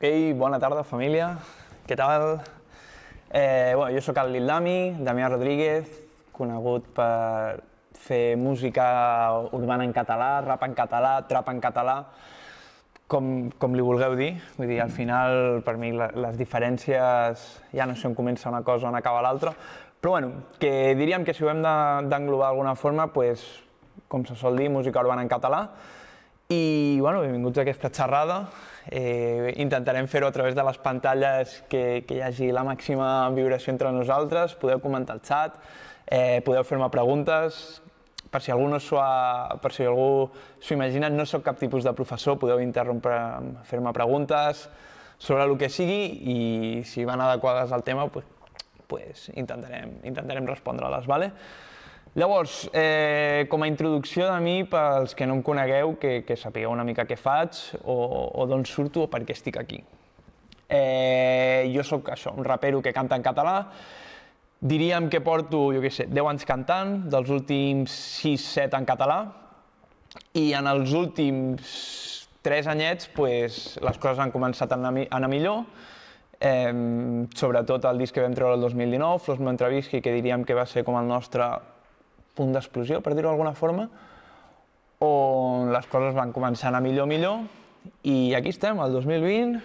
Ei, bona tarda, família. Què tal? Eh, bueno, jo sóc el Lil Dami, Damià Rodríguez, conegut per fer música urbana en català, rap en català, trap en català, com, com li vulgueu dir. Vull dir, al final, per mi, les diferències ja no sé on comença una cosa o on acaba l'altra, però bueno, que diríem que si ho hem d'englobar d'alguna forma, pues, com se sol dir, música urbana en català, i bueno, benvinguts a aquesta xerrada. Eh, intentarem fer-ho a través de les pantalles que, que hi hagi la màxima vibració entre nosaltres, podeu comentar al xat, eh, podeu fer-me preguntes, per si algú no s'ho per si algú s'ho imagina, no sóc cap tipus de professor, podeu interrompre, fer-me preguntes sobre el que sigui i si van adequades al tema, pues, pues intentarem, intentarem respondre-les, ¿vale? Llavors, eh, com a introducció de mi, pels que no em conegueu, que, que sapigueu una mica què faig o, o d'on surto o per què estic aquí. Eh, jo sóc això, un rapero que canta en català, diríem que porto, jo què sé, 10 anys cantant, dels últims 6-7 en català, i en els últims 3 anyets pues, les coses han començat a anar, a anar millor, eh, sobretot el disc que vam treure el 2019, Flors Mentrevisqui, que diríem que va ser com el nostre punt d'explosió, per dir-ho d'alguna forma, on les coses van començar a anar millor, millor, i aquí estem, el 2020,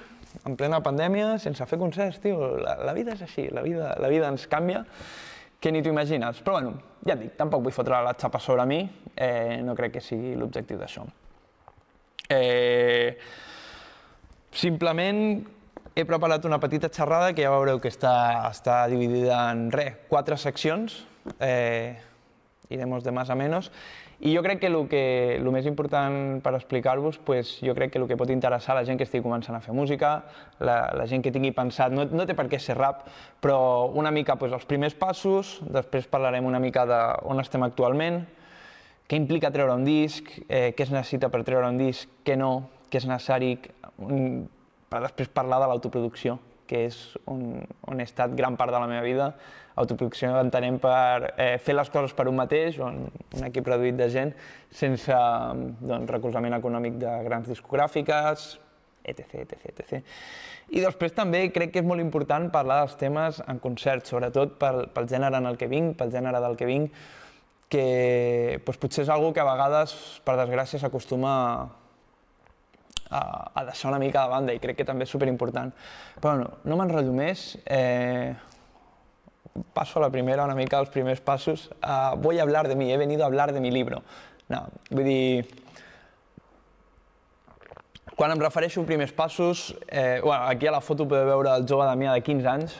en plena pandèmia, sense fer concerts, tio, la, la vida és així, la vida, la vida ens canvia, que ni t'ho imagines. Però bueno, ja et dic, tampoc vull fotre la xapa sobre mi, eh, no crec que sigui l'objectiu d'això. Eh, simplement he preparat una petita xerrada que ja veureu que està, està dividida en res, quatre seccions. Eh, iremos de más a menos. I jo crec que el, que el més important per explicar-vos, pues, jo crec que el que pot interessar a la gent que estigui començant a fer música, la, la gent que tingui pensat, no, no té per què ser rap, però una mica pues, els primers passos, després parlarem una mica d'on estem actualment, què implica treure un disc, eh, què es necessita per treure un disc, què no, què és necessari, per després parlar de l'autoproducció, que és on, on he estat gran part de la meva vida, autoproducció entenem per eh, fer les coses per un mateix, on un equip reduït de gent, sense doncs, recolzament econòmic de grans discogràfiques, etc, etc, etc. I després també crec que és molt important parlar dels temes en concert, sobretot pel, pel gènere en el que vinc, pel gènere del que vinc, que doncs, potser és una que a vegades, per desgràcia, s'acostuma a, a deixar una mica de banda i crec que també és superimportant. Però bueno, no m'enrotllo més. Eh, paso a la primera, una mica els primers passos. Uh, voy a hablar de mí, he venido a hablar de mi libro. No, vull dir... Quan em refereixo a primers passos, eh, bueno, aquí a la foto podeu veure el jove Damià de 15 anys,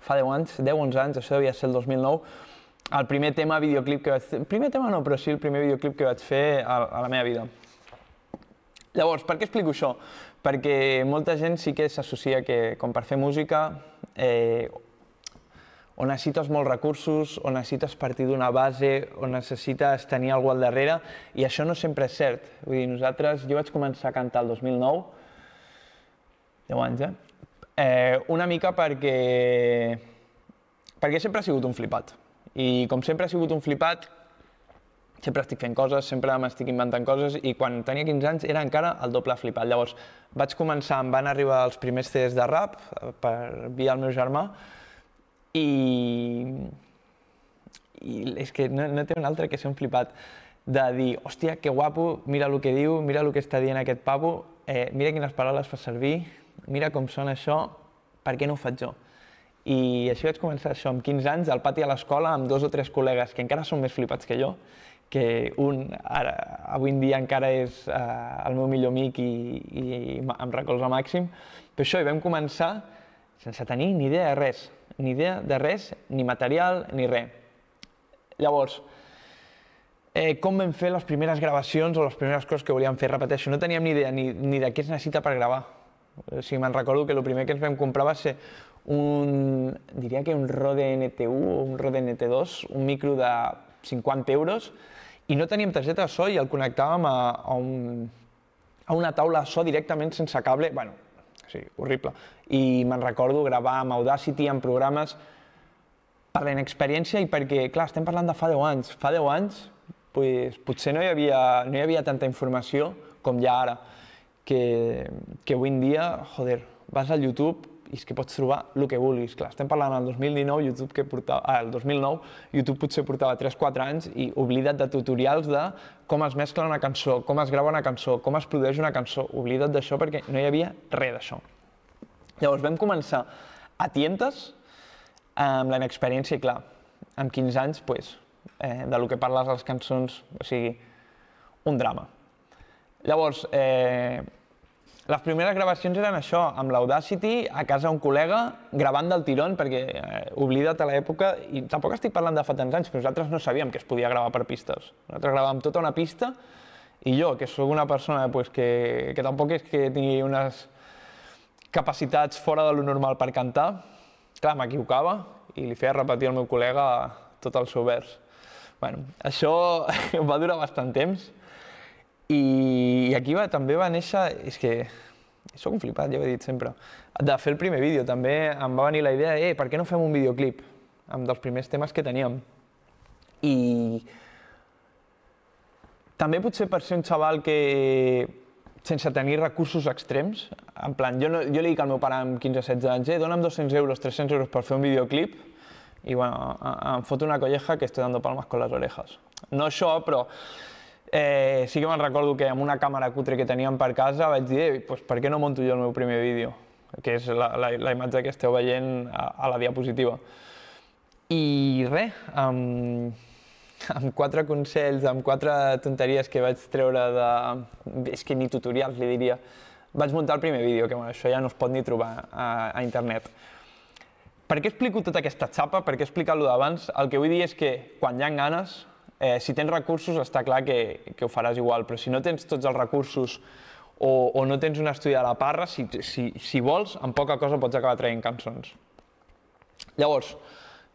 fa 10 anys, 10-11 anys, això devia ser el 2009, el primer tema videoclip que vaig primer tema no, però sí el primer videoclip que vaig fer a, a la meva vida. Llavors, per què explico això? Perquè molta gent sí que s'associa que, com per fer música, eh, o necessites molts recursos, o necessites partir d'una base, o necessites tenir algú al darrere, i això no sempre és cert. Vull dir, nosaltres, jo vaig començar a cantar el 2009, 10 anys, eh? eh una mica perquè, perquè sempre he sigut un flipat. I com sempre he sigut un flipat, sempre estic fent coses, sempre m'estic inventant coses i quan tenia 15 anys era encara el doble flipat. Llavors vaig començar, em van arribar els primers CDs de rap per via el meu germà i, i és que no, no té un altre que ser un flipat de dir, hòstia, que guapo, mira el que diu, mira el que està dient aquest pavo, eh, mira quines paraules fa servir, mira com sona això, per què no ho faig jo? I així vaig començar això, amb 15 anys, al pati a l'escola, amb dos o tres col·legues que encara són més flipats que jo, que un ara, avui en dia encara és eh, el meu millor amic i, i, i em recolza màxim, però això, i vam començar sense tenir ni idea de res, ni idea de res, ni material, ni res. Llavors, eh, com vam fer les primeres gravacions o les primeres coses que volíem fer? Repeteixo, no teníem ni idea ni, ni de què es necessita per gravar. O sigui, me'n recordo que el primer que ens vam comprar va ser un, diria que un Rode NT1 o un Rode NT2, un micro de 50 euros, i no teníem targeta de so i el connectàvem a, a, un, a una taula de so directament sense cable, bueno, sí, horrible. I me'n recordo gravar amb Audacity en programes per la inexperiència i perquè, clar, estem parlant de fa 10 anys. Fa 10 anys pues, potser no hi, havia, no hi havia tanta informació com hi ha ara, que, que avui en dia, joder, vas al YouTube i és que pots trobar el que vulguis. Clar, estem parlant del 2019, YouTube que portava, ah, el 2009, YouTube potser portava 3-4 anys i oblida't de tutorials de com es mescla una cançó, com es grava una cançó, com es produeix una cançó. Oblida't d'això perquè no hi havia res d'això. Llavors vam començar a tientes amb la inexperiència i clar, amb 15 anys, pues, eh, de lo que parles a les cançons, o sigui, un drama. Llavors, eh, les primeres gravacions eren això, amb l'Audacity, a casa un col·lega, gravant del tirón, perquè eh, oblida't a l'època, i tampoc estic parlant de fa tants anys, però nosaltres no sabíem que es podia gravar per pistes. Nosaltres gravàvem tota una pista, i jo, que sóc una persona pues, que, que tampoc és que tingui unes capacitats fora de lo normal per cantar, clar, m'equivocava i li feia repetir al meu col·lega tot el seu vers. Bueno, això va durar bastant temps, i, i aquí va, també va néixer, és que sóc un flipat, ja ho he dit sempre, de fer el primer vídeo. També em va venir la idea, eh, per què no fem un videoclip? Amb dels primers temes que teníem. I també potser per ser un xaval que sense tenir recursos extrems, en plan, jo, no, jo li dic al meu pare amb 15-16 anys, eh, dona'm 200 euros, 300 euros per fer un videoclip, i bueno, em fot una colleja que estoy dando palmas con las orejas. No això, però Eh, sí que me'n recordo que amb una càmera cutre que teníem per casa vaig dir, eh, pues, per què no monto jo el meu primer vídeo? Que és la, la, la imatge que esteu veient a, a la diapositiva. I res, amb, amb quatre consells, amb quatre tonteries que vaig treure de... És que ni tutorials, li diria. Vaig muntar el primer vídeo, que bueno, això ja no es pot ni trobar a, a internet. Per què explico tota aquesta xapa? Per què explicar-lo d'abans? El que vull dir és que quan hi ha ganes, eh, si tens recursos està clar que, que ho faràs igual, però si no tens tots els recursos o, o no tens un estudi a la parra, si, si, si vols, amb poca cosa pots acabar traient cançons. Llavors,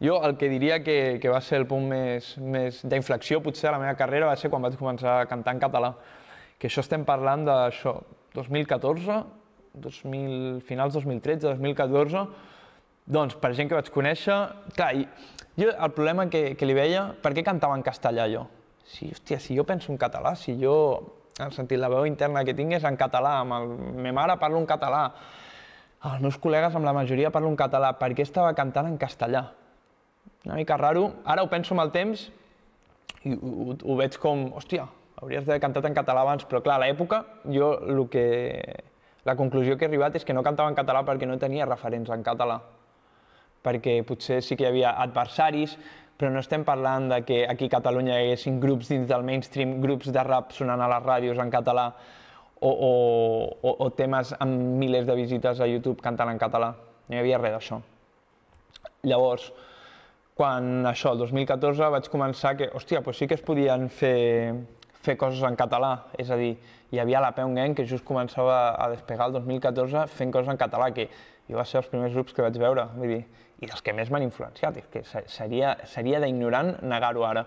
jo el que diria que, que va ser el punt més, més d'inflexió potser a la meva carrera va ser quan vaig començar a cantar en català, que això estem parlant d'això, 2014, 2000, finals 2013, 2014, doncs per gent que vaig conèixer, clar, i jo el problema que, que li veia, per què cantava en castellà jo? Si, hòstia, si jo penso en català, si jo, en sentit, la veu interna que tinc és en català, amb el, ma mare parla en català, els meus col·legues amb la majoria parlen en català, per què estava cantant en castellà? Una mica raro, ara ho penso amb el temps i ho, ho, ho veig com, hòstia, hauries d'haver cantat en català abans, però clar, a l'època jo el que... La conclusió que he arribat és que no cantava en català perquè no tenia referents en català perquè potser sí que hi havia adversaris, però no estem parlant de que aquí a Catalunya hi haguessin grups dins del mainstream, grups de rap sonant a les ràdios en català o, o, o, o temes amb milers de visites a YouTube cantant en català. No hi havia res d'això. Llavors, quan això, el 2014, vaig començar que, hòstia, doncs sí que es podien fer, fer coses en català. És a dir, hi havia la Peu Gang que just començava a despegar el 2014 fent coses en català, que jo va ser els primers grups que vaig veure. Vull dir, i dels que més m'han influenciat, és que seria, seria d'ignorant negar-ho ara.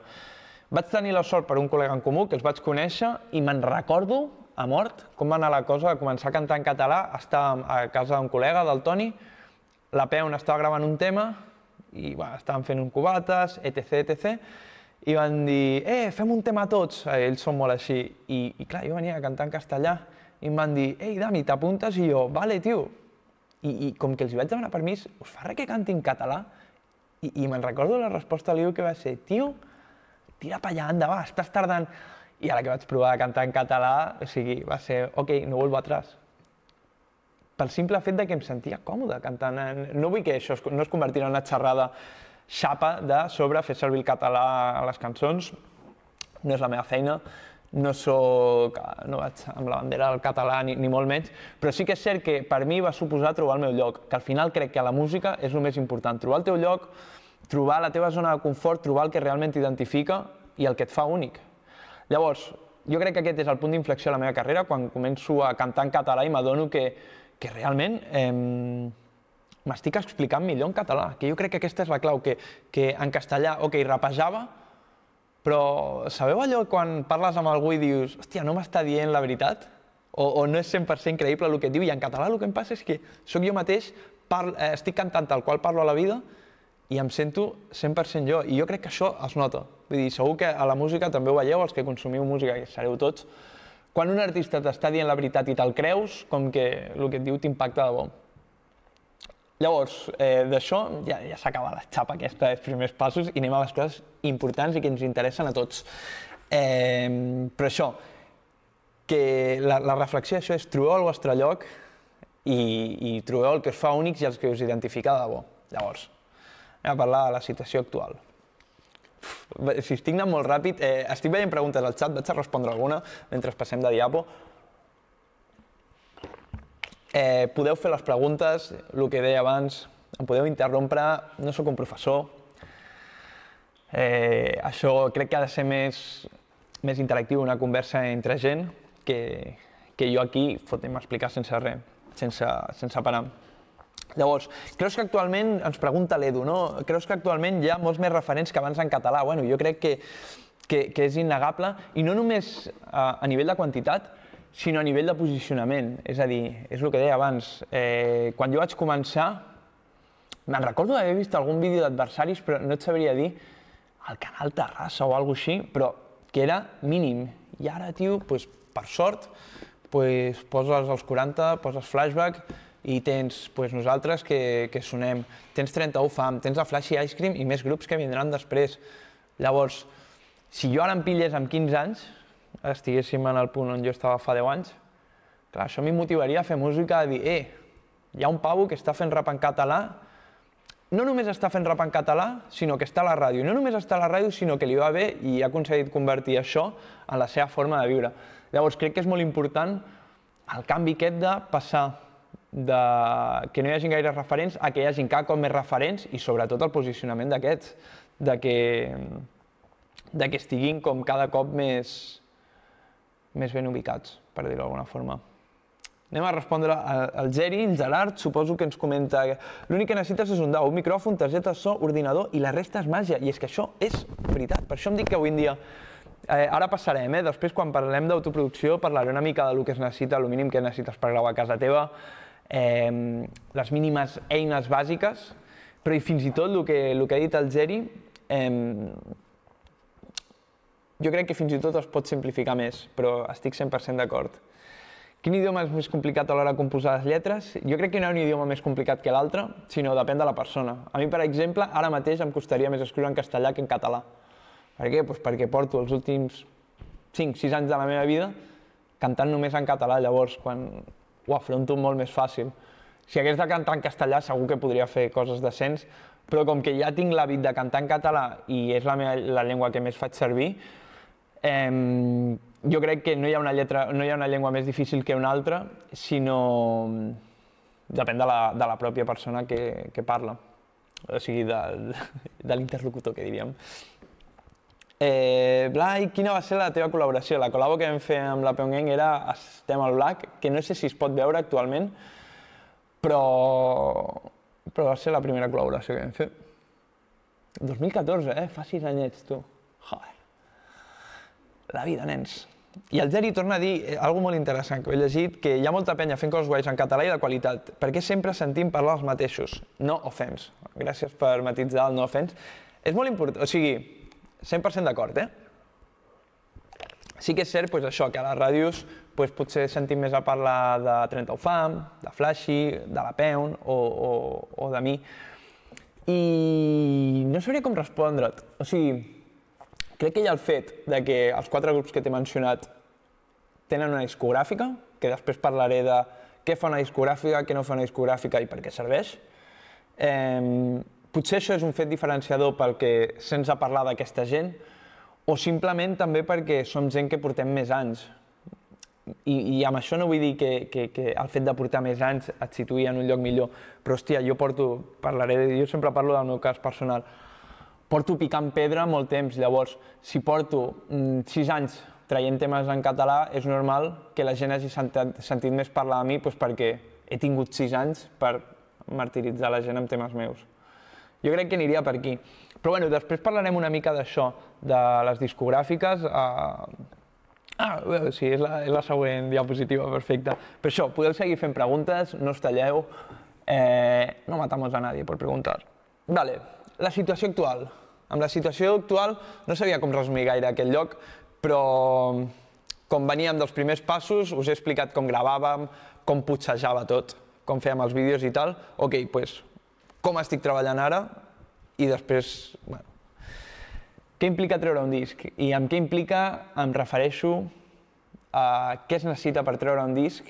Vaig tenir la sort per un col·lega en comú que els vaig conèixer i me'n recordo a mort com va anar la cosa de començar a cantar en català, estàvem a casa d'un col·lega, del Toni, la Peu estava gravant un tema i bueno, estàvem fent un cubates, etc, etc, i van dir, eh, fem un tema tots, eh, ells són molt així, i, i clar, jo venia a cantar en castellà, i em van dir, ei, Dami, t'apuntes? I jo, vale, tio, i, I com que els vaig demanar permís, us fa res que canti en català? I, i me'n recordo la resposta a l'Iu que va ser, tio, tira pa allà, endavant, estàs tardant. I a la que vaig provar a cantar en català, o sigui, va ser, ok, no vuelvo atrás. Pel simple fet de que em sentia còmode cantant. En... No vull que això es, no es convertirà en una xerrada xapa de sobre fer servir el català a les cançons, no és la meva feina, no soc, no vaig amb la bandera del català ni, ni molt menys, però sí que és cert que per mi va suposar trobar el meu lloc, que al final crec que a la música és el més important, trobar el teu lloc, trobar la teva zona de confort, trobar el que realment t'identifica i el que et fa únic. Llavors, jo crec que aquest és el punt d'inflexió de la meva carrera, quan començo a cantar en català i m'adono que, que realment eh, m'estic explicant millor en català, que jo crec que aquesta és la clau, que, que en castellà, ok, rapejava, però sabeu allò quan parles amb algú i dius hòstia, no m'està dient la veritat? O, o no és 100% creïble el que diu? I en català el que em passa és que sóc jo mateix, parl, eh, estic cantant tal qual parlo a la vida i em sento 100% jo. I jo crec que això es nota. Vull dir, segur que a la música també ho veieu, els que consumiu música, que sereu tots, quan un artista t'està dient la veritat i te'l creus, com que el que et diu t'impacta de bo. Llavors, eh, d'això ja, ja s'acaba la xapa aquesta dels primers passos i anem a les coses importants i que ens interessen a tots. Eh, però això, que la, la reflexió d'això és trobeu el vostre lloc i, i trobeu el que us fa únics i els que us identifica de debò. Llavors, anem a parlar de la situació actual. Si estic anant molt ràpid, eh, estic veient preguntes al xat, vaig a respondre alguna mentre passem de diapo. Eh, podeu fer les preguntes, el que deia abans, em podeu interrompre, no sóc un professor. Eh, això crec que ha de ser més, més interactiu, una conversa entre gent, que, que jo aquí fotem explicar sense res, sense, sense parar. Llavors, creus que actualment, ens pregunta l'Edu, no? creus que actualment hi ha molts més referents que abans en català? Bueno, jo crec que, que, que és innegable, i no només a, a nivell de quantitat, sinó a nivell de posicionament. És a dir, és el que deia abans, eh, quan jo vaig començar, me'n recordo d'haver vist algun vídeo d'adversaris, però no et sabria dir al canal Terrassa o alguna així, però que era mínim. I ara, tio, pues, per sort, pues, poses els 40, poses flashback, i tens pues, nosaltres que, que sonem, tens 31 FAM, tens la Flashy Ice Cream i més grups que vindran després. Llavors, si jo ara em pillés amb 15 anys, estiguéssim en el punt on jo estava fa 10 anys, clar, això m'hi motivaria a fer música, a dir, eh, hi ha un pavo que està fent rap en català, no només està fent rap en català, sinó que està a la ràdio. No només està a la ràdio, sinó que li va bé i ha aconseguit convertir això en la seva forma de viure. Llavors, crec que és molt important el canvi aquest de passar de que no hi hagi gaire referents a que hi hagi cada cop més referents i sobretot el posicionament d'aquests, de que, de que estiguin com cada cop més, més ben ubicats, per dir-ho d'alguna forma. Anem a respondre al Geri, el Gerard, suposo que ens comenta l'únic que necessites és un DAO, un micròfon, targeta so, ordinador i la resta és màgia. I és que això és veritat, per això em dic que avui en dia Eh, ara passarem, eh? després quan parlem d'autoproducció parlaré una mica del que es necessita, el mínim que necessites per gravar a casa teva, eh, les mínimes eines bàsiques, però i fins i tot el que, el que ha dit el Geri, eh, jo crec que fins i tot es pot simplificar més, però estic 100% d'acord. Quin idioma és més complicat a l'hora de composar les lletres? Jo crec que no hi ha un idioma més complicat que l'altre, sinó depèn de la persona. A mi, per exemple, ara mateix em costaria més escriure en castellà que en català. Per què? Pues perquè porto els últims 5-6 anys de la meva vida cantant només en català, llavors quan ho afronto molt més fàcil. Si hagués de cantar en castellà segur que podria fer coses decents, però com que ja tinc l'hàbit de cantar en català i és la, meva, la llengua que més faig servir, eh, jo crec que no hi, ha una lletra, no hi ha una llengua més difícil que una altra, sinó depèn de la, de la pròpia persona que, que parla, o sigui, de, de l'interlocutor, que diríem. Eh, Blai, quina va ser la teva col·laboració? La col·labo que vam fer amb la Pyongyang era Estem al Black, que no sé si es pot veure actualment, però, però va ser la primera col·laboració que vam fer. 2014, eh? Fa sis anyets, tu. Joder. La vida, nens. I el Geri torna a dir eh, algo molt interessant que he llegit, que hi ha molta penya fent coses guais en català i de qualitat, perquè sempre sentim parlar els mateixos. No offens. Gràcies per matitzar el no offens. És molt important, o sigui, 100% d'acord, eh? Sí que és cert pues, això, que a les ràdios pues, potser sentim més a parlar de 30 Fam, de Flashy, de la Peun o, o, o de mi. I no sabria com respondre't. O sigui, crec que ha el fet de que els quatre grups que t'he mencionat tenen una discogràfica, que després parlaré de què fa una discogràfica, què no fa una discogràfica i per què serveix. Eh, Potser això és un fet diferenciador pel que sents a parlar d'aquesta gent, o simplement també perquè som gent que portem més anys. I, i amb això no vull dir que, que, que el fet de portar més anys et situï en un lloc millor, però hòstia, jo porto, parlaré, jo sempre parlo del meu cas personal, porto picant pedra molt temps, llavors, si porto mm, sis anys traient temes en català, és normal que la gent hagi sentit, sentit més parlar de mi doncs perquè he tingut sis anys per martiritzar la gent amb temes meus. Jo crec que aniria per aquí. Però bueno, després parlarem una mica d'això, de les discogràfiques. Uh... Ah, bé, sí, és la, és la següent diapositiva, perfecte. Per això, podeu seguir fent preguntes, no us talleu, eh, no matamos a nadie por preguntar. Vale, la situació actual. Amb la situació actual no sabia com resumir gaire aquest lloc, però com veníem dels primers passos, us he explicat com gravàvem, com putzejava tot, com fèiem els vídeos i tal. Ok, doncs, pues, com estic treballant ara i després, bueno, què implica treure un disc? I amb què implica em refereixo a què es necessita per treure un disc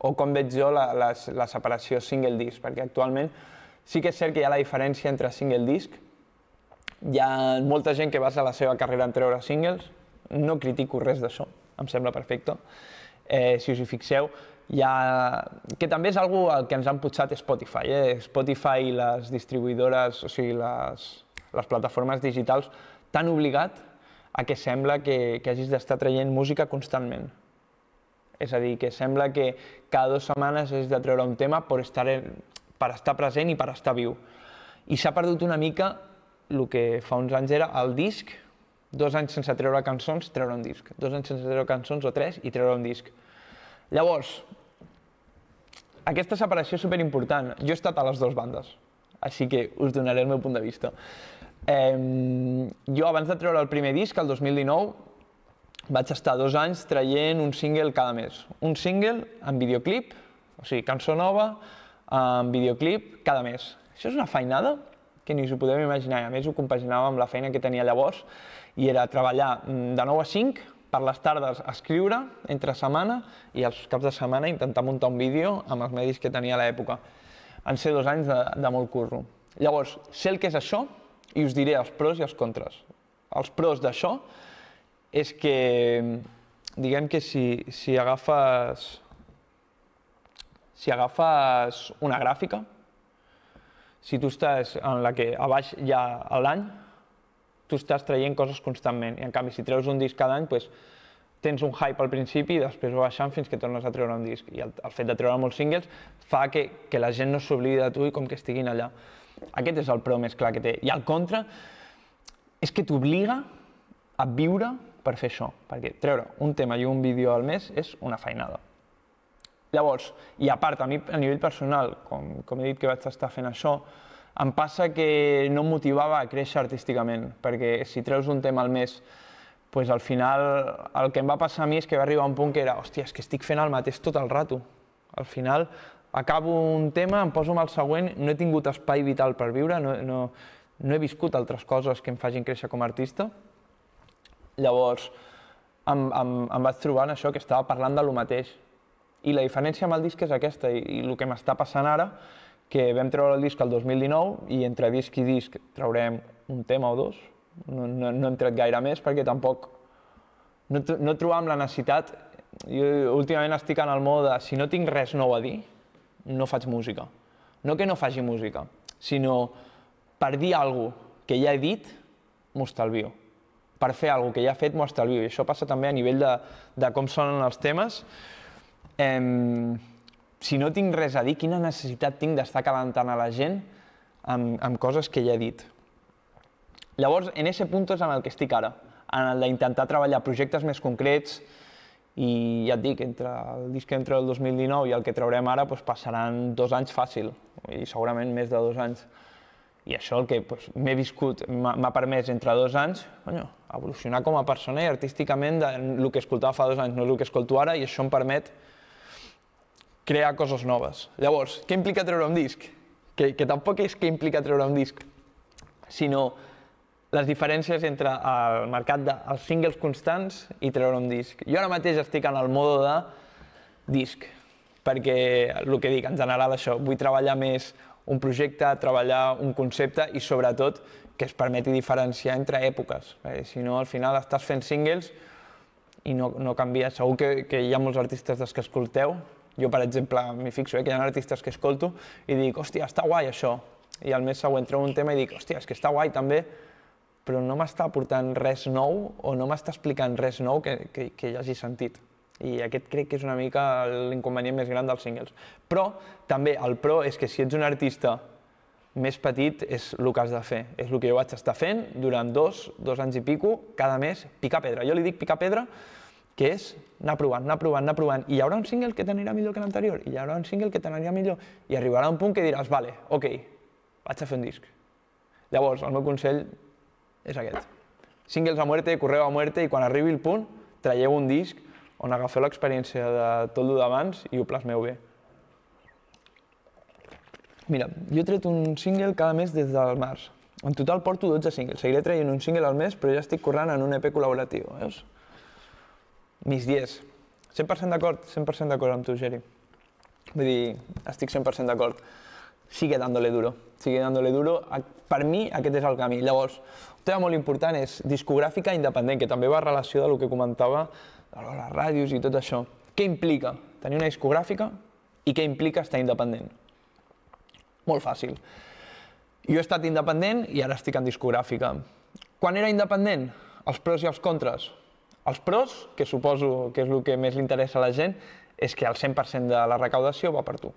o com veig jo la, la, la separació single disc, perquè actualment sí que és cert que hi ha la diferència entre single disc. Hi ha molta gent que basa la seva carrera en treure singles, no critico res d'això, em sembla perfecte. Eh, si us hi fixeu, hi ha... que també és algo al que ens han putxat Spotify. Eh? Spotify i les distribuïdores, o sigui, les, les plataformes digitals, t'han obligat a que sembla que, que hagis d'estar traient música constantment. És a dir, que sembla que cada dues setmanes has de treure un tema per estar, per estar present i per estar viu. I s'ha perdut una mica el que fa uns anys era el disc, dos anys sense treure cançons, treure un disc. Dos anys sense treure cançons o tres i treure un disc. Llavors, aquesta separació és superimportant. Jo he estat a les dues bandes, així que us donaré el meu punt de vista. Eh, jo, abans de treure el primer disc, el 2019, vaig estar dos anys traient un single cada mes. Un single amb videoclip, o sigui, cançó nova, amb videoclip cada mes. Això és una feinada que ni us ho podeu imaginar. A més, ho compaginava amb la feina que tenia llavors i era treballar mm, de 9 a 5, per les tardes escriure entre setmana i els caps de setmana intentar muntar un vídeo amb els medis que tenia a l'època. Han ser dos anys de, de molt curro. Llavors, sé el que és això, i us diré els pros i els contres. Els pros d'això és que, diguem que si, si agafes si agafes una gràfica, si tu estàs en la que a baix hi ha l'any, tu estàs traient coses constantment. I en canvi, si treus un disc cada any, doncs, tens un hype al principi i després va baixant fins que tornes a treure un disc. I el, el fet de treure molts singles fa que, que la gent no s'oblidi de tu i com que estiguin allà. Aquest és el pro més clar que té. I el contra és que t'obliga a viure per fer això, perquè treure un tema i un vídeo al mes és una feinada. Llavors, i a part, a mi a nivell personal, com, com he dit que vaig estar fent això, em passa que no em motivava a créixer artísticament, perquè si treus un tema al mes, pues al final el que em va passar a mi és que va arribar un punt que era, hòstia, és que estic fent el mateix tot el rato. Al final acabo un tema, em poso amb el següent, no he tingut espai vital per viure, no, no, no he viscut altres coses que em facin créixer com a artista. Llavors, em, em, em vaig trobar en això, que estava parlant de lo mateix. I la diferència amb el disc és aquesta, i, i el que m'està passant ara, que vam treure el disc el 2019 i entre disc i disc traurem un tema o dos, no, no, no hem tret gaire més perquè tampoc no, no trobàvem la necessitat, jo últimament estic en el mode de si no tinc res nou a dir, no faig música. No que no faci música, sinó per dir alguna que ja he dit, m'ho estalvio. Per fer alguna que ja he fet, m'ho estalvio. I això passa també a nivell de, de com sonen els temes. Si no tinc res a dir, quina necessitat tinc d'estar calentant a la gent amb, amb coses que ja he dit? Llavors, en aquest punt és en el que estic ara, en el d'intentar treballar projectes més concrets, i ja et dic, entre el disc entre el 2019 i el que traurem ara doncs passaran dos anys fàcil, i segurament més de dos anys. I això el que doncs, m'he viscut, m'ha permès entre dos anys conyo, evolucionar com a persona i artísticament del que escoltava fa dos anys, no el que escolto ara, i això em permet crear coses noves. Llavors, què implica treure un disc? Que, que tampoc és què implica treure un disc, sinó les diferències entre el mercat dels singles constants i treure un disc. Jo ara mateix estic en el mode de disc, perquè el que dic, en general això, vull treballar més un projecte, treballar un concepte i sobretot que es permeti diferenciar entre èpoques, perquè si no al final estàs fent singles i no, no canvia. Segur que, que hi ha molts artistes dels que escolteu, jo per exemple m'hi fixo, eh, que hi ha artistes que escolto i dic, hòstia, està guai això, i al mes següent treu un tema i dic, hòstia, és que està guai també, però no m'està aportant res nou o no m'està explicant res nou que, que, que ja hagi sentit. I aquest crec que és una mica l'inconvenient més gran dels singles. Però també el pro és que si ets un artista més petit és el que has de fer. És el que jo vaig estar fent durant dos, dos anys i pico, cada mes, picar pedra. Jo li dic picar pedra, que és anar provant, anar provant, anar provant. I hi haurà un single que t'anirà millor que l'anterior, i hi haurà un single que t'anirà millor, i arribarà un punt que diràs, vale, ok, vaig a fer un disc. Llavors, el meu consell és aquest. Singles a muerte, correu a muerte, i quan arribi el punt, traieu un disc on agafeu l'experiència de tot el d'abans i ho plasmeu bé. Mira, jo he tret un single cada mes des del març. En total porto 12 singles. Seguiré traient un single al mes, però ja estic corrent en un EP col·laboratiu, veus? Mis dies. 100% d'acord, 100% d'acord amb tu, Geri. Vull dir, estic 100% d'acord. Sigue dándole duro, sigue dándole duro. Per mi aquest és el camí. Llavors, un tema molt important és discogràfica independent, que també va a relació de lo que comentava de les ràdios i tot això. Què implica tenir una discogràfica i què implica estar independent? Molt fàcil. Jo he estat independent i ara estic en discogràfica. Quan era independent? Els pros i els contres. Els pros, que suposo que és el que més li interessa a la gent, és que el 100% de la recaudació va per tu.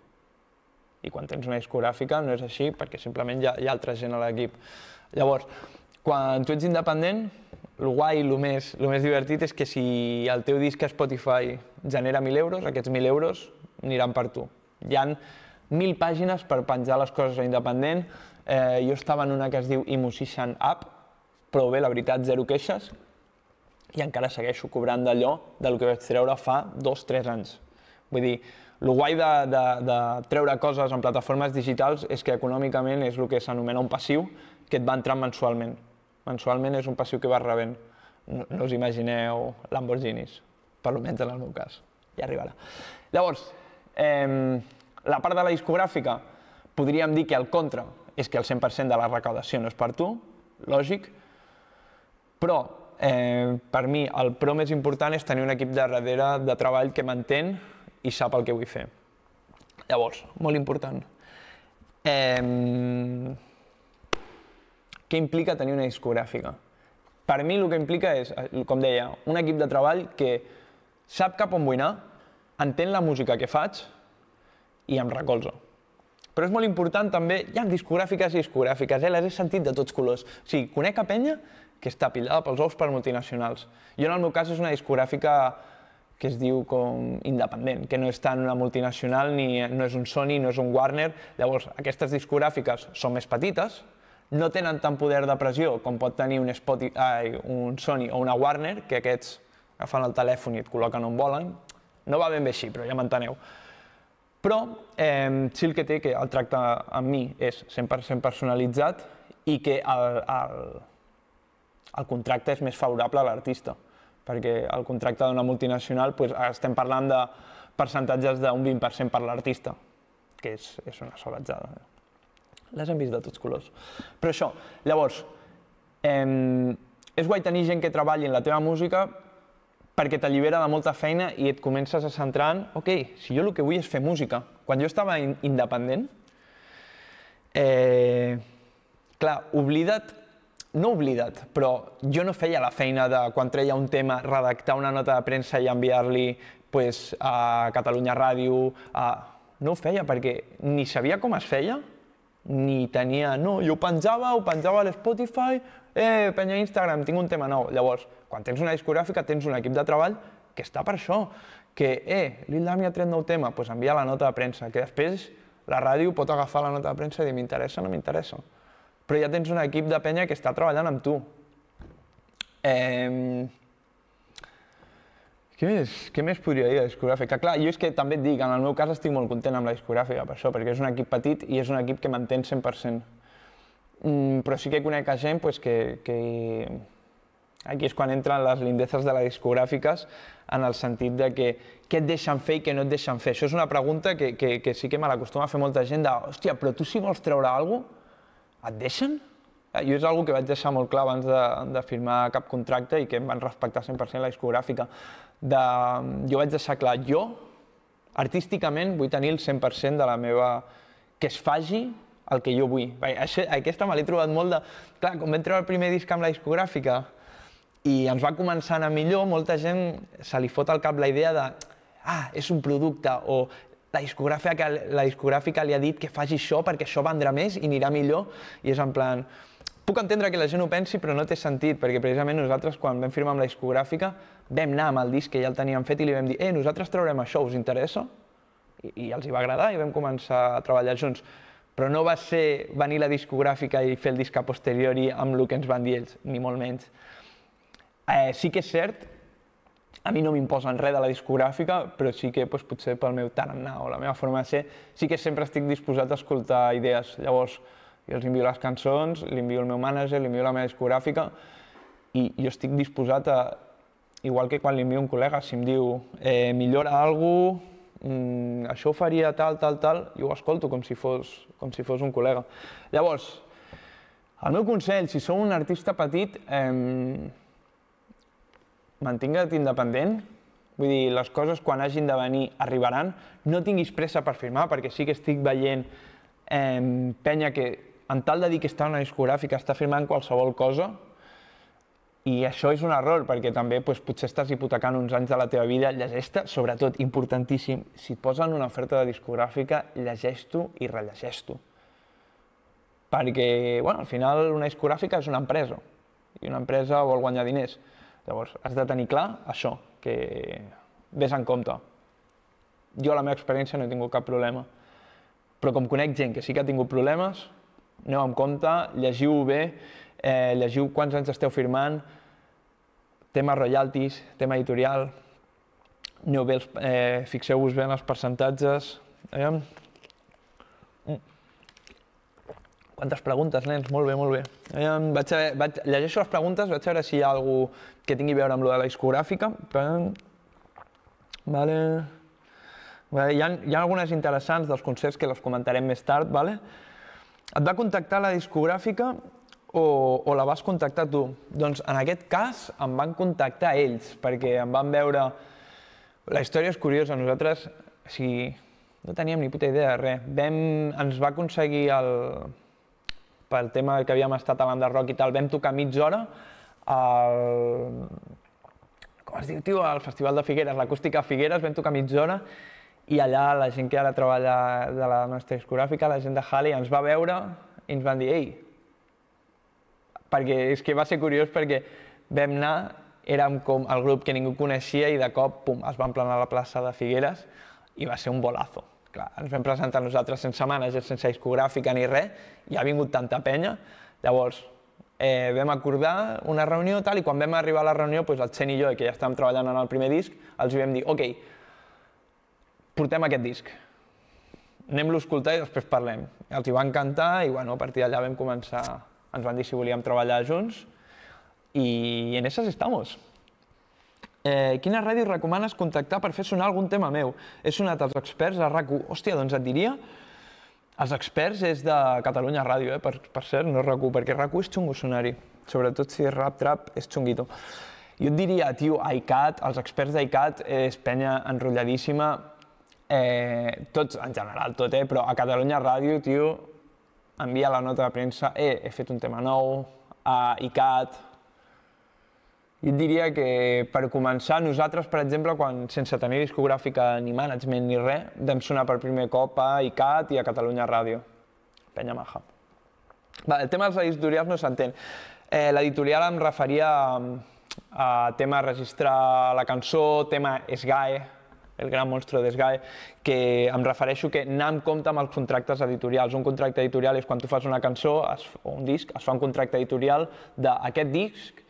I quan tens una discogràfica no és així perquè simplement hi ha, hi ha altra gent a l'equip. Llavors, quan tu ets independent, el guai, el més, el més divertit és que si el teu disc a Spotify genera 1.000 euros, aquests 1.000 euros aniran per tu. Hi han 1.000 pàgines per penjar les coses a independent. Eh, jo estava en una que es diu Imusician App, però bé, la veritat, zero queixes, i encara segueixo cobrant d'allò del que vaig treure fa dos, tres anys. Vull dir, el guai de, de, de treure coses en plataformes digitals és que econòmicament és el que s'anomena un passiu que et va entrant mensualment. Mensualment és un passiu que vas rebent. No, no us imagineu Lamborghinis, per almenys en el meu cas. Ja arribarà. Llavors, eh, la part de la discogràfica, podríem dir que el contra és que el 100% de la recaudació no és per tu, lògic, però eh, per mi el pro més important és tenir un equip de darrere de treball que m'entén i sap el que vull fer. Llavors, molt important. Eh, què implica tenir una discogràfica? Per mi el que implica és, com deia, un equip de treball que sap cap on vull anar, entén la música que faig i em recolza. Però és molt important també, hi ha discogràfiques i discogràfiques, eh? les he sentit de tots colors. O sigui, conec a penya que està pillada pels ous per multinacionals. Jo en el meu cas és una discogràfica que es diu com independent, que no és tant una multinacional, ni no és un Sony, no és un Warner. Llavors, aquestes discogràfiques són més petites, no tenen tant poder de pressió com pot tenir un, Spotify, un Sony o una Warner, que aquests agafen el telèfon i et col·loquen on volen. No va ben bé així, però ja m'enteneu. Però eh, sí el que té que el tracte amb mi és 100% personalitzat i que el, el, el contracte és més favorable a l'artista, perquè el contracte d'una multinacional doncs, estem parlant de percentatges d'un 20% per l'artista, que és, és una soletzada. Les hem vist de tots colors. Però això, llavors, eh, és guai tenir gent que treballi en la teva música perquè t'allibera de molta feina i et comences a centrar en, ok, si jo el que vull és fer música. Quan jo estava in independent, eh, clar, oblida't no oblida't, però jo no feia la feina de, quan treia un tema, redactar una nota de premsa i enviar-li pues, a Catalunya Ràdio. A... No ho feia perquè ni sabia com es feia, ni tenia... No, jo ho penjava, ho penjava a l'Spotify, eh, penya Instagram, tinc un tema nou. Llavors, quan tens una discogràfica, tens un equip de treball que està per això, que, eh, Lil Dami ha tret nou tema, doncs pues envia la nota de premsa, que després la ràdio pot agafar la nota de premsa i dir m'interessa o no m'interessa però ja tens un equip de penya que està treballant amb tu. Eh, què més, què més podria dir de discogràfica? Clar, jo és que també et dic, en el meu cas estic molt content amb la discogràfica per això, perquè és un equip petit i és un equip que m'entén 100%. Mm, però sí que conec a gent pues, que, que... Aquí és quan entren les lindeces de les discogràfiques en el sentit de que què et deixen fer i què no et deixen fer. Això és una pregunta que, que, que sí que me l'acostuma a fer molta gent de hòstia, però tu si vols treure alguna cosa, et deixen? Eh, jo és una que vaig deixar molt clar abans de, de firmar cap contracte i que em van respectar 100% la discogràfica. De, jo vaig deixar clar, jo artísticament vull tenir el 100% de la meva... que es faci el que jo vull. Això, aquesta me l'he trobat molt de... Clar, quan vam treure el primer disc amb la discogràfica i ens va començar a anar millor, molta gent se li fot al cap la idea de ah, és un producte, o la discogràfica, la discogràfica li ha dit que faci això perquè això vendrà més i anirà millor, i és en plan... Puc entendre que la gent ho pensi, però no té sentit, perquè precisament nosaltres, quan vam firmar amb la discogràfica, vam anar amb el disc que ja el teníem fet i li vam dir eh, nosaltres traurem això, us interessa? I, i els hi va agradar i vam començar a treballar junts. Però no va ser venir la discogràfica i fer el disc a posteriori amb el que ens van dir ells, ni molt menys. Eh, sí que és cert a mi no m'imposen res de la discogràfica, però sí que doncs, potser pel meu tarannà o la meva forma de ser, sí que sempre estic disposat a escoltar idees. Llavors, jo els envio les cançons, li envio el meu mànager, li envio la meva discogràfica, i jo estic disposat a, igual que quan li envio un col·lega, si em diu eh, millora alguna cosa, mm, això ho faria tal, tal, tal, jo ho escolto com si fos, com si fos un col·lega. Llavors, el meu consell, si sou un artista petit, eh, mantingue't independent, vull dir, les coses quan hagin de venir arribaran, no tinguis pressa per firmar, perquè sí que estic veient eh, penya que en tal de dir que està una discogràfica està firmant qualsevol cosa, i això és un error, perquè també doncs, potser estàs hipotecant uns anys de la teva vida. Llegeix-te, sobretot, importantíssim, si et posen una oferta de discogràfica, llegeix-t'ho i rellegeix-t'ho. Perquè, bueno, al final una discogràfica és una empresa, i una empresa vol guanyar diners. Llavors, has de tenir clar això, que ves en compte. Jo, a la meva experiència, no he tingut cap problema. Però com conec gent que sí que ha tingut problemes, aneu amb compte, llegiu bé, eh, llegiu quants anys esteu firmant, tema royalties, tema editorial, aneu bé, eh, fixeu-vos bé en els percentatges. Aviam. Mm. Quantes preguntes, nens? Molt bé, molt bé. Vaig, a, vaig, llegeixo les preguntes, vaig a veure si hi ha algú que tingui a veure amb lo de la discogràfica. Vale. Vale, hi, ha, hi ha algunes interessants dels concerts que les comentarem més tard. Vale? Et va contactar la discogràfica o, o la vas contactar tu? Doncs en aquest cas em van contactar ells, perquè em van veure... La història és curiosa, nosaltres, o sigui, no teníem ni puta idea de res. Vam, ens va aconseguir el, pel tema que havíem estat a banda rock i tal, vam tocar mitja hora al... com es diu, tio, al Festival de Figueres, l'acústica Figueres, vam tocar mitja hora i allà la gent que ara treballa de la nostra discogràfica, la gent de Halley, ens va veure i ens van dir, ei, perquè és que va ser curiós perquè vam anar, érem com el grup que ningú coneixia i de cop pum, es van planar a la plaça de Figueres i va ser un bolazo. Clar, ens vam presentar nosaltres sense mànager, sense discogràfica ni res, i ha vingut tanta penya. Llavors, eh, vam acordar una reunió tal, i quan vam arribar a la reunió, doncs el Chen i jo, que ja estàvem treballant en el primer disc, els vam dir, ok, portem aquest disc, anem-lo a escoltar i després parlem. Els hi va encantar i bueno, a partir d'allà vam començar ens van dir si volíem treballar junts i en esas estamos. Eh, quina ràdio recomanes contactar per fer sonar algun tema meu? He sonat als experts a RAC1. Hòstia, doncs et diria... Els experts és de Catalunya Ràdio, eh, per, per cert, no RAC1, perquè RAC1 és xungo sonari. Sobretot si és rap-trap, és xunguito. Jo et diria, tio, ICAT, els experts d'ICAT és penya enrotlladíssima, eh, tots, en general, tot, eh, però a Catalunya Ràdio, tio, envia la nota de premsa, eh, he fet un tema nou, a ICAT... I et diria que per començar, nosaltres, per exemple, quan sense tenir discogràfica ni management ni res, vam sonar per primer cop a ICAT i a Catalunya Ràdio. Penya maja. Va, el tema dels editorials no s'entén. Eh, L'editorial em referia a, a tema registrar la cançó, tema SGAE, el gran monstre d'Esgae, que em refereixo que anar en compte amb els contractes editorials. Un contracte editorial és quan tu fas una cançó es, o un disc, es fa un contracte editorial d'aquest disc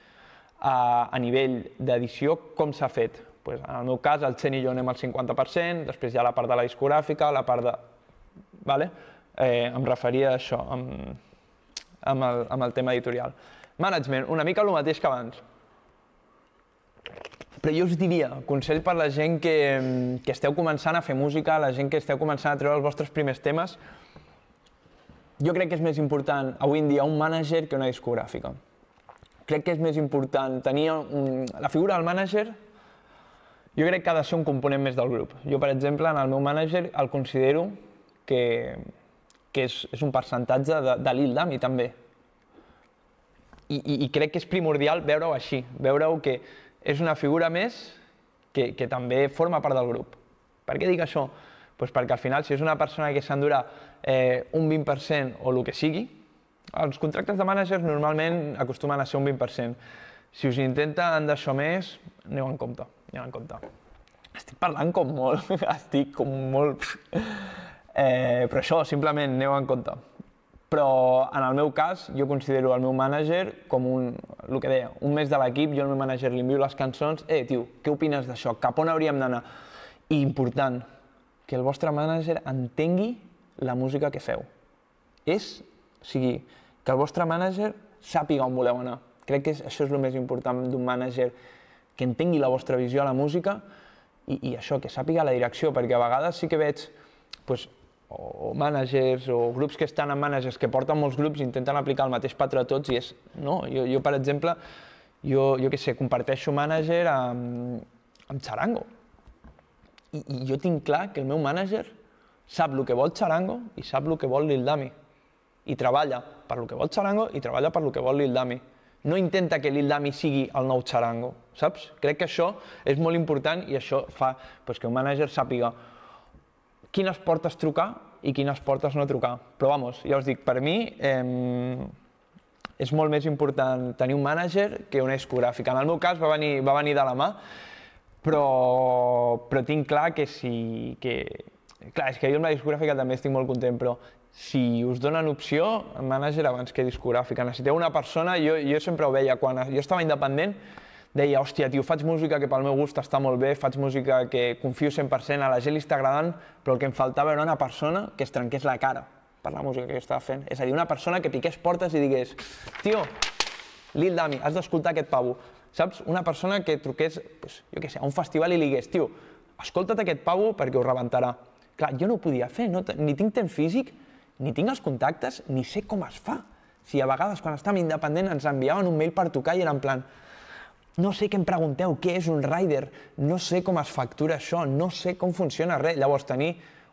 a, nivell d'edició, com s'ha fet. Pues, en el meu cas, el Chen i jo anem al 50%, després hi ha la part de la discogràfica, la part de... Vale? Eh, em referia a això, amb, amb, el, amb el tema editorial. Management, una mica el mateix que abans però jo us diria, consell per la gent que, que esteu començant a fer música, la gent que esteu començant a treure els vostres primers temes, jo crec que és més important avui en dia un mànager que una discogràfica. Crec que és més important tenir un... la figura del mànager jo crec que ha de ser un component més del grup. Jo, per exemple, en el meu mànager el considero que, que és, és un percentatge de, de Lil Dami, també. I, i, I crec que és primordial veure-ho així, veure-ho que és una figura més que, que també forma part del grup. Per què dic això? Pues perquè al final, si és una persona que s'endurà eh, un 20% o el que sigui, els contractes de managers normalment acostumen a ser un 20%. Si us intenten d'això més, aneu en compte, aneu en compte. Estic parlant com molt, estic com molt... Eh, però això, simplement, aneu en compte. però en el meu cas jo considero el meu mànager com un, el que deia, un mes de l'equip, jo al meu mànager li envio les cançons, eh, tio, què opines d'això? Cap on hauríem d'anar? I important, que el vostre mànager entengui la música que feu. És, o sigui, que el vostre mànager sàpiga on voleu anar. Crec que és, això és el més important d'un mànager, que entengui la vostra visió a la música i, i això, que sàpiga la direcció, perquè a vegades sí que veig pues, o managers o grups que estan en managers que porten molts grups i intenten aplicar el mateix patró a tots i és, no, jo, jo per exemple, jo, jo què sé, comparteixo manager amb, amb Charango. I, I jo tinc clar que el meu manager sap el que vol Charango i sap el que vol Lil Dami. I treballa per lo que vol Charango i treballa per lo que vol Lil Dami. No intenta que Lil Dami sigui el nou Charango, saps? Crec que això és molt important i això fa pues, que un manager sàpiga quines portes trucar i quines portes no trucar. Però vamos, ja us dic, per mi eh, és molt més important tenir un mànager que una discogràfica. En el meu cas va venir, va venir de la mà, però, però tinc clar que si... Que, clar, és que jo amb la discogràfica també estic molt content, però si us donen opció, mànager abans que discogràfica. Necessiteu una persona, jo, jo sempre ho veia, quan jo estava independent, deia, hòstia, tio, faig música que pel meu gust està molt bé, faig música que confio 100%, a la gent li està agradant, però el que em faltava era una persona que es trenqués la cara per la música que jo estava fent. És a dir, una persona que piqués portes i digués, tio, Lil Dami, has d'escoltar aquest pavo. Saps? Una persona que truqués, pues, jo què sé, a un festival i li digués, tio, escolta't aquest pavo perquè ho rebentarà. Clar, jo no ho podia fer, no, ni tinc temps físic, ni tinc els contactes, ni sé com es fa. Si a vegades quan estàvem independent ens enviaven un mail per tocar i era en plan, no sé què em pregunteu, què és un rider, no sé com es factura això, no sé com funciona res. Llavors, tenir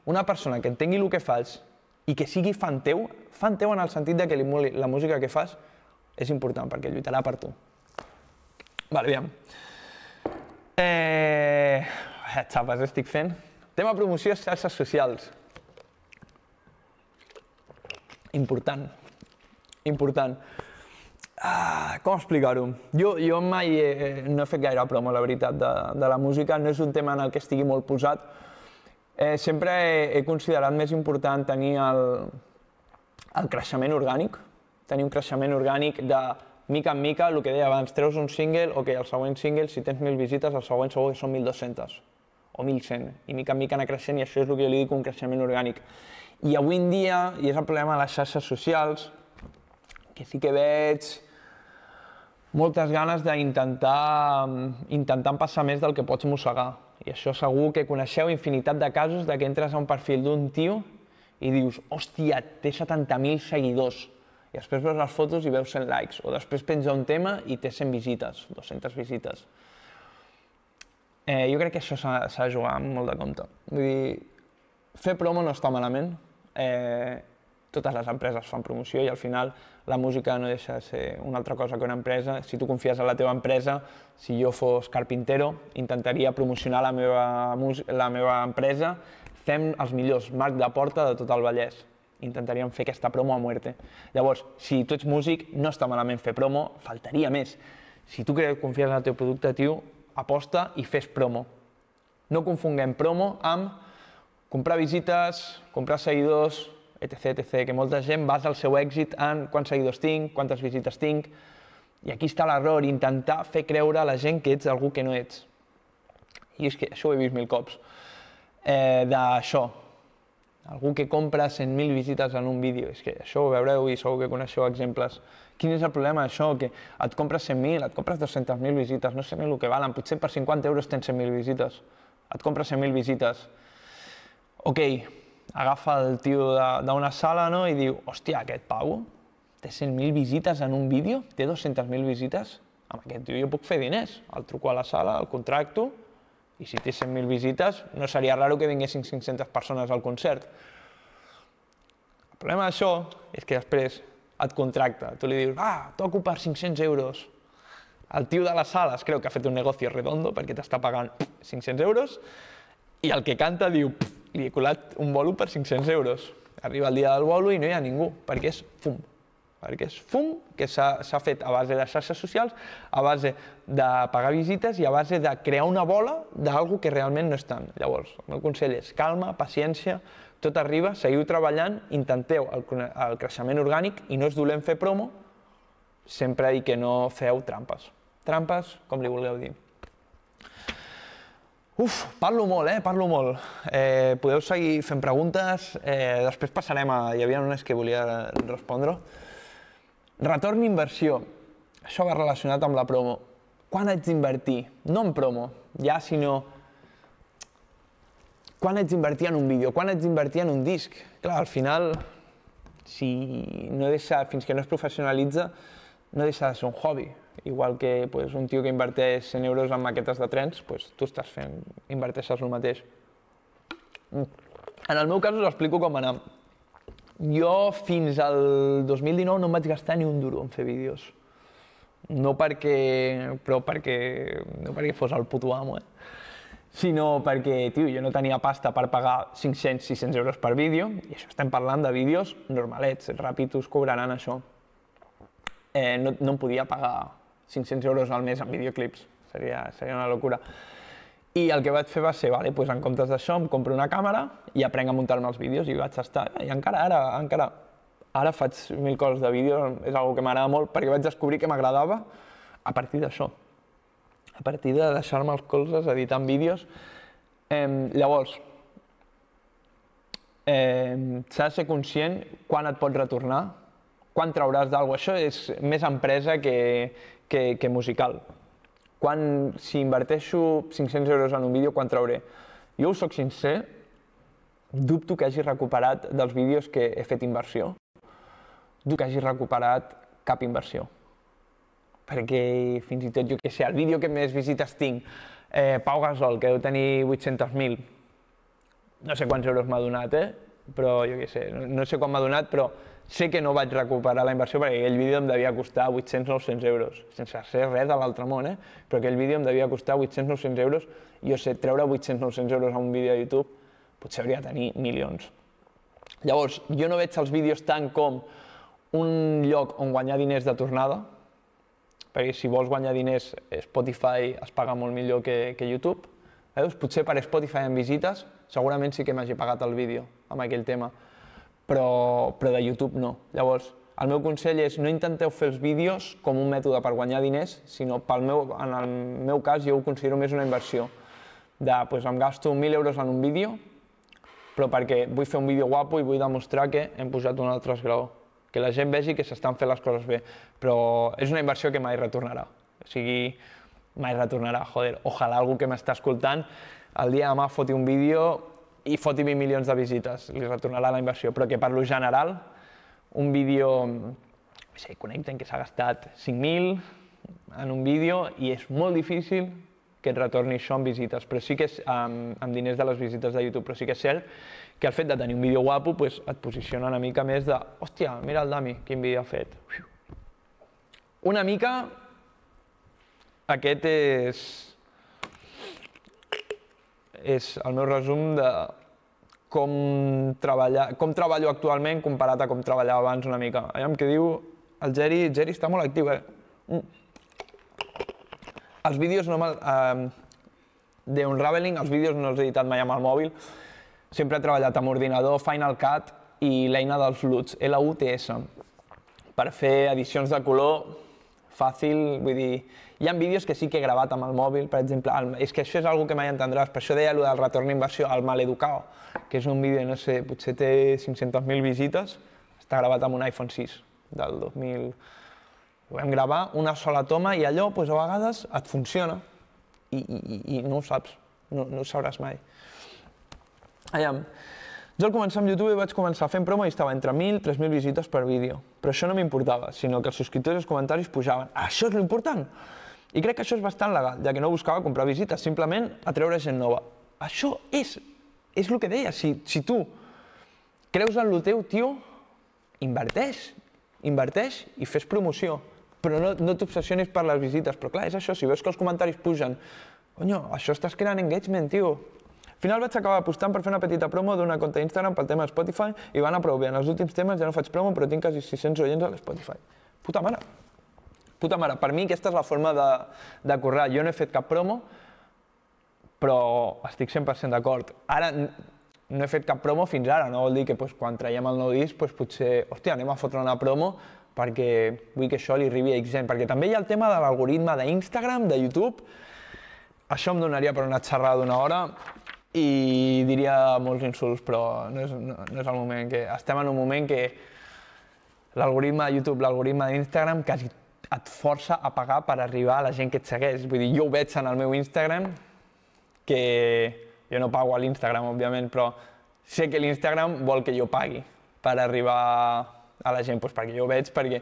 una persona que entengui el que fas i que sigui fan teu, fan teu en el sentit de que li moli la música que fas, és important perquè lluitarà per tu. Vale, aviam. Eh... Xapes, estic fent. Tema promoció xarxes socials. Important. Important. Ah, com explicar-ho? Jo, jo mai he, no he fet gaire promo, la veritat, de, de la música. No és un tema en el que estigui molt posat. Eh, sempre he, he considerat més important tenir el, el creixement orgànic, tenir un creixement orgànic de mica en mica, el que deia abans, treus un single, ok, el següent single, si tens 1.000 visites, el següent segur que són 1.200 o 1.100, i mica en mica anar creixent, i això és el que jo li dic un creixement orgànic. I avui en dia, i és el problema de les xarxes socials, que sí que veig moltes ganes d'intentar intentar passar més del que pots mossegar. I això segur que coneixeu infinitat de casos de que entres a un perfil d'un tio i dius, hòstia, té 70.000 seguidors. I després veus les fotos i veus 100 likes. O després penja un tema i té 100 visites, 200 visites. Eh, jo crec que això s'ha de jugar amb molt de compte. Vull dir, fer promo no està malament. Eh, totes les empreses fan promoció i al final la música no deixa de ser una altra cosa que una empresa. Si tu confies en la teva empresa, si jo fos carpintero, intentaria promocionar la meva, la meva empresa, fem els millors marc de porta de tot el Vallès. Intentaríem fer aquesta promo a muerte. Llavors, si tu ets músic, no està malament fer promo, faltaria més. Si tu creus confies en el teu producte, tio, aposta i fes promo. No confonguem promo amb comprar visites, comprar seguidors, etc, etc, que molta gent basa el seu èxit en quants seguidors tinc, quantes visites tinc, i aquí està l'error, intentar fer creure a la gent que ets algú que no ets. I és que això ho he vist mil cops. Eh, D'això, algú que compra 100.000 visites en un vídeo, és que això ho veureu i segur que coneixeu exemples. Quin és el problema d'això? Que et compres 100.000, et compres 200.000 visites, no sé ni el que valen, potser per 50 euros tens 100.000 visites. Et compres 100.000 visites. Ok, agafa el tio d'una sala no? i diu, hòstia, aquest pavo té 100.000 visites en un vídeo, té 200.000 visites, amb aquest tio jo puc fer diners. El truco a la sala, el contracto, i si té 100.000 visites, no seria raro que vinguessin 500 persones al concert. El problema d'això és que després et contracta. Tu li dius, ah, toco per 500 euros. El tio de la sala es creu que ha fet un negoci redondo perquè t'està pagant 500 euros i el que canta diu, li he colat un bolo per 500 euros. Arriba el dia del bolo i no hi ha ningú, perquè és fum. Perquè és fum que s'ha fet a base de xarxes socials, a base de pagar visites i a base de crear una bola d'algú que realment no és tant. Llavors, el meu consell és calma, paciència, tot arriba, seguiu treballant, intenteu el, el creixement orgànic i no és dolent fer promo, sempre i que no feu trampes. Trampes, com li vulgueu dir. Uf, parlo molt, eh? Parlo molt. Eh, podeu seguir fent preguntes, eh, després passarem a... Hi havia unes que volia respondre. Retorn inversió. Això va relacionat amb la promo. Quan haig d'invertir? No en promo, ja, sinó quan haig d'invertir en un vídeo, quan haig d'invertir en un disc. Clar, al final, si no deixa, fins que no es professionalitza, no deixa de ser un hobby. Igual que pues, un tio que inverteix 100 euros en maquetes de trens, pues, tu estàs fent, inverteixes el mateix. En el meu cas us explico com anar. Jo fins al 2019 no em vaig gastar ni un duro en fer vídeos. No perquè, però perquè, no perquè fos el puto amo, eh? sinó perquè, tio, jo no tenia pasta per pagar 500-600 euros per vídeo, i això estem parlant de vídeos normalets, ràpid us cobraran això. Eh, no, no em podia pagar 500 euros al mes en videoclips, seria, seria una locura. I el que vaig fer va ser, vale, pues en comptes d'això em compro una càmera i aprenc a muntar-me els vídeos i vaig estar, i encara ara, encara, ara faig mil coses de vídeo, és una que m'agrada molt perquè vaig descobrir que m'agradava a partir d'això, a partir de deixar-me els colzes editant vídeos. Eh, llavors, eh, s'ha de ser conscient quan et pots retornar, quan trauràs d'alguna Això és més empresa que, que, que musical. Quan, si inverteixo 500 euros en un vídeo, quan trauré? Jo us soc sincer, dubto que hagi recuperat dels vídeos que he fet inversió, dubto que hagi recuperat cap inversió. Perquè fins i tot, jo que sé, el vídeo que més visites tinc, eh, Pau Gasol, que deu tenir 800.000, no sé quants euros m'ha donat, eh? però jo què sé, no, no sé quan m'ha donat, però sé que no vaig recuperar la inversió perquè aquell vídeo em devia costar 800-900 euros, sense ser res de l'altre món, eh? però aquell vídeo em devia costar 800-900 euros, i jo sé, treure 800-900 euros a un vídeo de YouTube potser hauria de tenir milions. Llavors, jo no veig els vídeos tant com un lloc on guanyar diners de tornada, perquè si vols guanyar diners, Spotify es paga molt millor que, que YouTube. Veus? Potser per Spotify en visites, segurament sí que m'hagi pagat el vídeo amb aquell tema però, però de YouTube no. Llavors, el meu consell és no intenteu fer els vídeos com un mètode per guanyar diners, sinó pel meu, en el meu cas jo ho considero més una inversió. De, doncs em gasto 1.000 euros en un vídeo, però perquè vull fer un vídeo guapo i vull demostrar que hem posat un altre esglaó. Que la gent vegi que s'estan fent les coses bé, però és una inversió que mai retornarà. O sigui, mai retornarà, joder, ojalà algú que m'està escoltant el dia de demà foti un vídeo i foti 20 milions de visites, li retornarà la inversió, però que per lo general, un vídeo, no sé, connecten que s'ha gastat 5.000 en un vídeo i és molt difícil que et retorni això en visites, però sí que és amb, amb diners de les visites de YouTube, però sí que és cert que el fet de tenir un vídeo guapo pues, et posiciona una mica més de hòstia, mira el Dami, quin vídeo ha fet. Una mica aquest és és el meu resum de com, treballar, com treballo actualment comparat a com treballava abans una mica. Allà què diu el Geri, el Geri està molt actiu, eh? Mm. Els vídeos no me'l... Eh, d'Unraveling, els vídeos no els he editat mai amb el mòbil. Sempre he treballat amb ordinador, Final Cut i l'eina dels LUTs, L-U-T-S, per fer edicions de color fàcil, vull dir, hi ha vídeos que sí que he gravat amb el mòbil, per exemple, el, és que això és una que mai entendràs, per això deia allò del retorn d'inversió al Maleducao, que és un vídeo, no sé, potser té 500.000 visites, està gravat amb un iPhone 6 del 2000. Ho vam gravar una sola toma i allò, doncs, a vegades et funciona i, i, i no ho saps, no, no ho sabràs mai. Aviam, jo al començar amb YouTube vaig començar fent promo i estava entre 1.000 i 3.000 visites per vídeo. Però això no m'importava, sinó que els subscriptors i els comentaris pujaven. Això és l'important! I crec que això és bastant legal, ja que no buscava comprar visites, simplement atreure gent nova. Això és, és el que deia, si, si tu creus en el teu, tio, inverteix, inverteix i fes promoció. Però no, no t'obsessionis per les visites. Però clar, és això, si veus que els comentaris pugen, Conyo, això estàs creant engagement, tio. Al final vaig acabar apostant per fer una petita promo d'una compte Instagram pel tema Spotify i va anar prou bé. En els últims temes ja no faig promo, però tinc quasi 600 oients a l'Spotify. Puta mare. Puta mare. Per mi aquesta és la forma de, de currar. Jo no he fet cap promo, però estic 100% d'acord. Ara, no he fet cap promo fins ara, no vol dir que pues, quan traiem el nou disc pues, potser, hòstia, anem a fotre una promo perquè vull que això li arribi a X gent, perquè també hi ha el tema de l'algoritme d'Instagram, de YouTube, això em donaria per una xerrada d'una hora i diria molts insults, però no és, no, no és el moment que... Estem en un moment que l'algoritme de YouTube, l'algoritme d'Instagram quasi et força a pagar per arribar a la gent que et segueix. Vull dir, jo ho veig en el meu Instagram, que jo no pago a l'Instagram, òbviament, però sé que l'Instagram vol que jo pagui per arribar a la gent, doncs perquè jo ho veig, perquè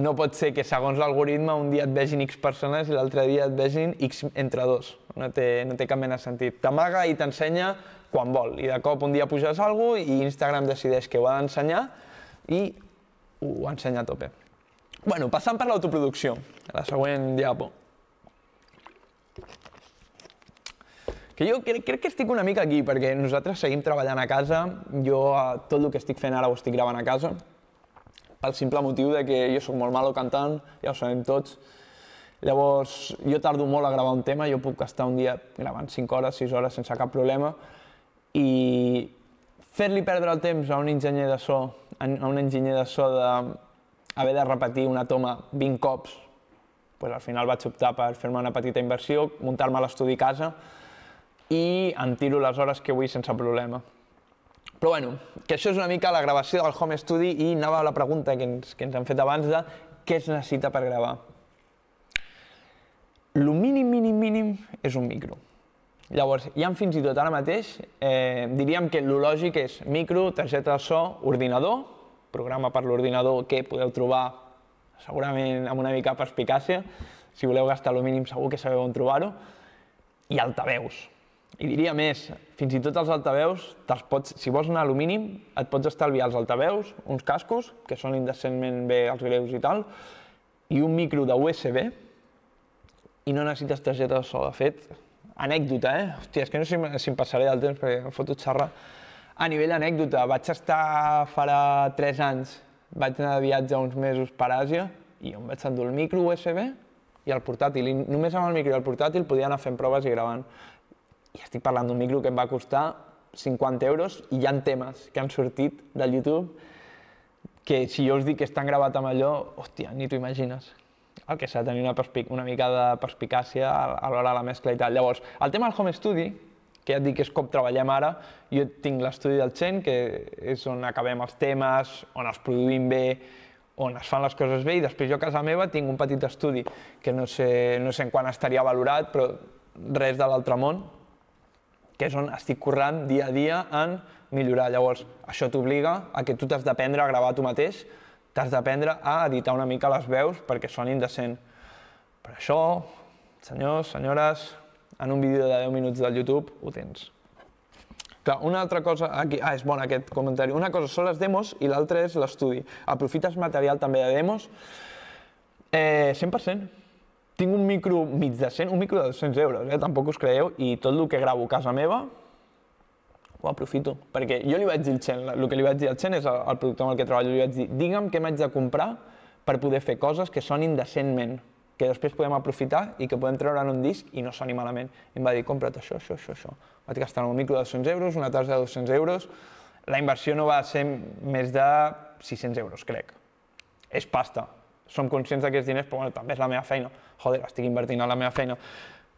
no pot ser que segons l'algoritme un dia et vegin X persones i l'altre dia et vegin X entre dos. No té, no té cap mena de sentit. T'amaga i t'ensenya quan vol. I de cop un dia puges alguna i Instagram decideix que ho ha d'ensenyar i ho ensenya a tope. Bueno, passant per l'autoproducció, la següent diapo. que jo crec, crec que estic una mica aquí, perquè nosaltres seguim treballant a casa, jo eh, tot el que estic fent ara ho estic gravant a casa, pel simple motiu de que jo sóc molt malo cantant, ja ho sabem tots, llavors jo tardo molt a gravar un tema, jo puc estar un dia gravant 5 hores, 6 hores sense cap problema, i fer-li perdre el temps a un enginyer de so, a un enginyer de so de haver de repetir una toma 20 cops, pues al final vaig optar per fer-me una petita inversió, muntar-me l'estudi a casa, i em tiro les hores que vull sense problema. Però bueno, que això és una mica la gravació del home study i anava a la pregunta que ens, que ens han fet abans de què es necessita per gravar. Lo mínim, mínim, mínim és un micro. Llavors, ha fins i tot ara mateix, eh, diríem que lo lògic és micro, targeta de so, ordinador, programa per l'ordinador que podeu trobar segurament amb una mica perspicàcia, si voleu gastar lo mínim segur que sabeu on trobar-ho, i altaveus. I diria més, fins i tot els altaveus, pots, si vols anar a mínim, et pots estalviar els altaveus, uns cascos, que són indecentment bé els greus i tal, i un micro de USB, i no necessites targeta de so. De fet, anècdota, eh? Hòstia, és que no sé si em passaré del temps perquè em foto xerrar. A nivell anècdota, vaig estar farà 3 anys, vaig anar de viatge uns mesos per Àsia i em vaig endur el micro USB i el portàtil. I només amb el micro i el portàtil podia anar fent proves i gravant i estic parlant d'un micro que em va costar 50 euros i hi ha temes que han sortit del YouTube que si jo us dic que estan gravat amb allò, hòstia, ni t'ho imagines. El que s'ha de tenir una, una mica de perspicàcia a l'hora de la mescla i tal. Llavors, el tema del home study, que ja et dic és com treballem ara, jo tinc l'estudi del Chen, que és on acabem els temes, on els produïm bé, on es fan les coses bé, i després jo a casa meva tinc un petit estudi, que no sé, no sé en quan estaria valorat, però res de l'altre món, que és on estic currant dia a dia en millorar. Llavors, això t'obliga a que tu t'has d'aprendre a gravar tu mateix, t'has d'aprendre a editar una mica les veus perquè sonin decent. Per això, senyors, senyores, en un vídeo de 10 minuts del YouTube ho tens. Clar, una altra cosa, aquí, ah, és bon aquest comentari, una cosa són les demos i l'altra és l'estudi. Aprofites material també de demos? Eh, 100% tinc un micro mig decent, un micro de 200 euros, eh? tampoc us creieu, i tot el que gravo a casa meva ho aprofito. Perquè jo li vaig dir al Chen, el que li vaig dir al Chen és el, el productor amb el que treballo, li vaig dir, digue'm què m'haig de comprar per poder fer coses que sonin decentment, que després podem aprofitar i que podem treure en un disc i no soni malament. I em va dir, compra't això, això, això, això. Vaig gastar un micro de 200 euros, una tassa de 200 euros, la inversió no va ser més de 600 euros, crec. És pasta, som conscients d'aquests diners, però bueno, també és la meva feina. Joder, estic invertint en la meva feina.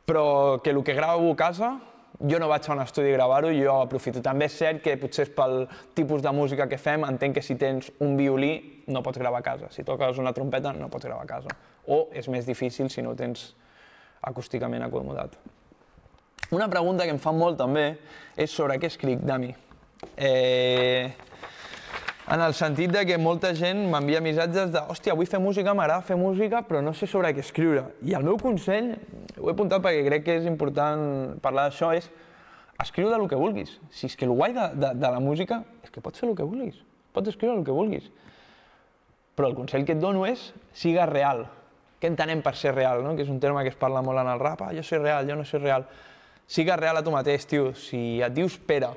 Però que el que gravo a casa, jo no vaig a un estudi a gravar-ho, jo aprofito. També és cert que potser pel tipus de música que fem, entenc que si tens un violí no pots gravar a casa. Si toques una trompeta no pots gravar a casa. O és més difícil si no ho tens acústicament acomodat. Una pregunta que em fan molt també és sobre què escric, Dami. Eh, en el sentit de que molta gent m'envia missatges de hòstia, vull fer música, m'agrada fer música, però no sé sobre què escriure. I el meu consell, ho he apuntat perquè crec que és important parlar d'això, és escriu de lo que vulguis. Si és que el guai de, de, de la música és que pots fer el que vulguis, pots escriure el que vulguis. Però el consell que et dono és siga real. Què entenem per ser real, no? que és un terme que es parla molt en el rap, ah, jo soy real, jo no soy real. Siga real a tu mateix, tio. Si et dius Pere,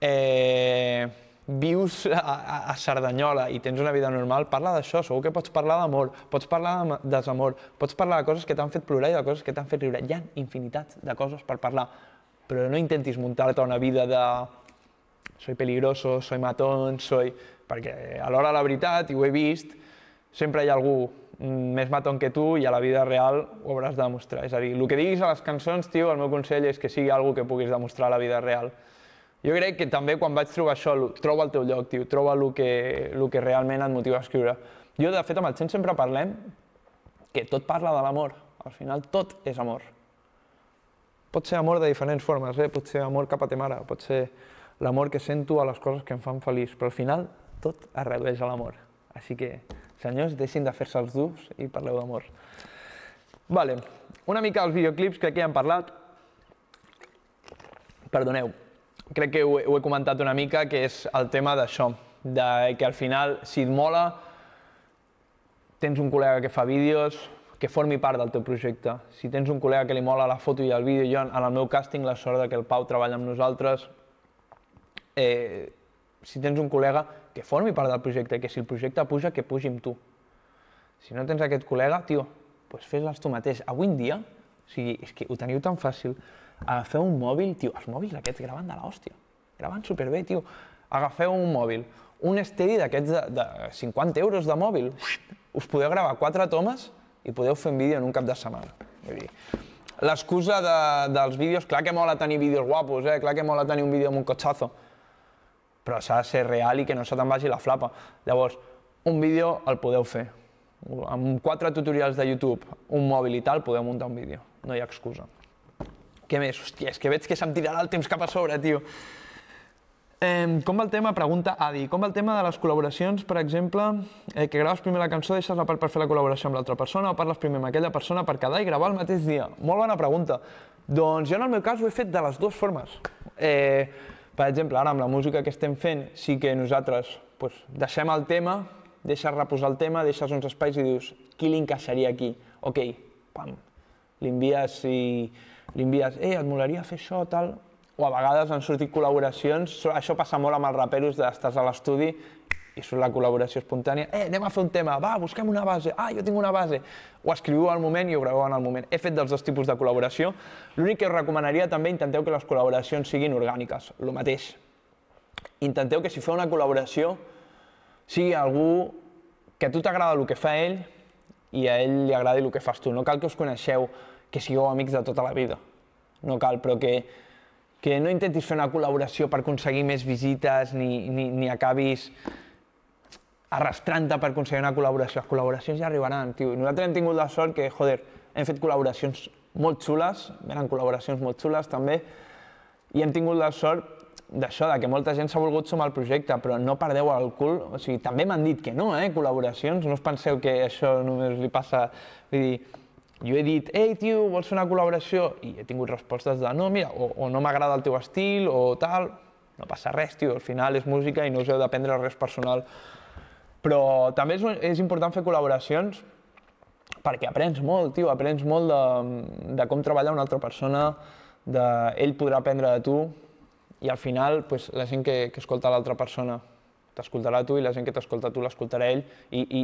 eh, vius a, a, Cerdanyola i tens una vida normal, parla d'això, segur que pots parlar d'amor, pots parlar de desamor, pots parlar de coses que t'han fet plorar i de coses que t'han fet riure. Hi ha infinitats de coses per parlar, però no intentis muntar-te una vida de soy peligroso, soy matón, soy... Perquè a l'hora de la veritat, i ho he vist, sempre hi ha algú més matón que tu i a la vida real ho hauràs de demostrar. És a dir, el que diguis a les cançons, tio, el meu consell és que sigui algo que puguis demostrar a la vida real. Jo crec que també quan vaig trobar això, troba el teu lloc, tio, troba el que, el que realment et motiva a escriure. Jo, de fet, amb el Chen sempre parlem que tot parla de l'amor. Al final, tot és amor. Pot ser amor de diferents formes, eh? pot ser amor cap a ta mare, pot ser l'amor que sento a les coses que em fan feliç, però al final tot es redueix a l'amor. Així que, senyors, deixin de fer-se els durs i parleu d'amor. Vale. Una mica dels videoclips, que ja hem parlat. Perdoneu, crec que ho ho he comentat una mica, que és el tema d'això, de que al final, si et mola, tens un col·lega que fa vídeos, que formi part del teu projecte. Si tens un col·lega que li mola la foto i el vídeo, jo en el meu càsting la sort que el Pau treballa amb nosaltres, eh, si tens un col·lega que formi part del projecte, que si el projecte puja, que pugi amb tu. Si no tens aquest col·lega, tio, doncs fes-les tu mateix. Avui en dia, o sigui, és que ho teniu tan fàcil, agafeu un mòbil, tio, els mòbils aquests graven de l'hòstia, graven superbé, tio. Agafeu un mòbil, un esteri d'aquests de, de 50 euros de mòbil, us podeu gravar quatre tomes i podeu fer un vídeo en un cap de setmana. L'excusa de, dels vídeos, clar que mola tenir vídeos guapos, eh? clar que mola tenir un vídeo amb un cotxazo, però s'ha de ser real i que no se te'n vagi la flapa. Llavors, un vídeo el podeu fer. Amb quatre tutorials de YouTube, un mòbil i tal, podeu muntar un vídeo. No hi ha excusa. Què més? Hòstia, és que veig que se'm tirarà el temps cap a sobre, tio. Eh, com va el tema? Pregunta Adi. Com va el tema de les col·laboracions, per exemple, eh, que graves primer la cançó, deixes la part per fer la col·laboració amb l'altra persona o parles primer amb aquella persona per quedar i gravar el mateix dia? Molt bona pregunta. Doncs jo en el meu cas ho he fet de les dues formes. Eh, per exemple, ara amb la música que estem fent, sí que nosaltres pues, deixem el tema, deixes reposar el tema, deixes uns espais i dius qui l'encaixaria aquí? Ok, pam, li envies i li envies, eh, et molaria fer això, tal, o a vegades han sortit col·laboracions, això passa molt amb els raperos d'estàs a l'estudi i surt la col·laboració espontània, eh, anem a fer un tema, va, busquem una base, ah, jo tinc una base, ho escriviu al moment i ho graveu en el moment. He fet dels dos tipus de col·laboració. L'únic que us recomanaria també, intenteu que les col·laboracions siguin orgàniques, el mateix. Intenteu que si feu una col·laboració sigui algú que a tu t'agrada el que fa ell i a ell li agradi el que fas tu. No cal que us coneixeu, que sigueu amics de tota la vida. No cal, però que que no intentis fer una col·laboració per aconseguir més visites ni, ni, ni acabis arrastrant-te per aconseguir una col·laboració. Les col·laboracions ja arribaran, tio. Nosaltres hem tingut la sort que, joder, hem fet col·laboracions molt xules, eren col·laboracions molt xules també, i hem tingut la sort d'això, de que molta gent s'ha volgut sumar al projecte, però no perdeu el cul, o sigui, també m'han dit que no, eh, col·laboracions, no us penseu que això només li passa, vull dir, jo he dit, ei, tio, vols fer una col·laboració? I he tingut respostes de, no, mira, o, o no m'agrada el teu estil, o tal, no passa res, tio, al final és música i no us heu de prendre res personal. Però també és, és important fer col·laboracions perquè aprens molt, tio, aprens molt de, de com treballar una altra persona, de, ell podrà aprendre de tu i al final pues, la gent que, que escolta l'altra persona t'escoltarà tu i la gent que t'escolta tu l'escoltarà ell i, i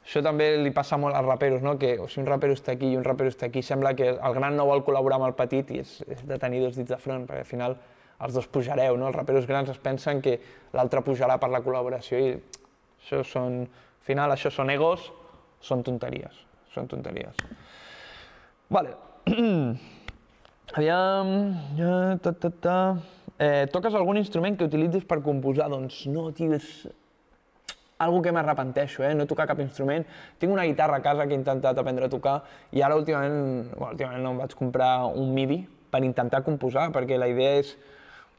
això també li passa molt als raperos, no? que si un rapero està aquí i un rapero està aquí, sembla que el gran no vol col·laborar amb el petit i és, és de tenir dos dits de front, perquè al final els dos pujareu, no? els raperos grans es pensen que l'altre pujarà per la col·laboració i això són, al final això són egos, són tonteries, són tonteries. Vale. Aviam, ja, ta, ta, ta. Eh, toques algun instrument que utilitzis per composar? Doncs no, tio, és algo que m'arrepenteixo, eh? no tocar cap instrument. Tinc una guitarra a casa que he intentat aprendre a tocar i ara últimament, bueno, últimament no em vaig comprar un MIDI per intentar composar, perquè la idea és...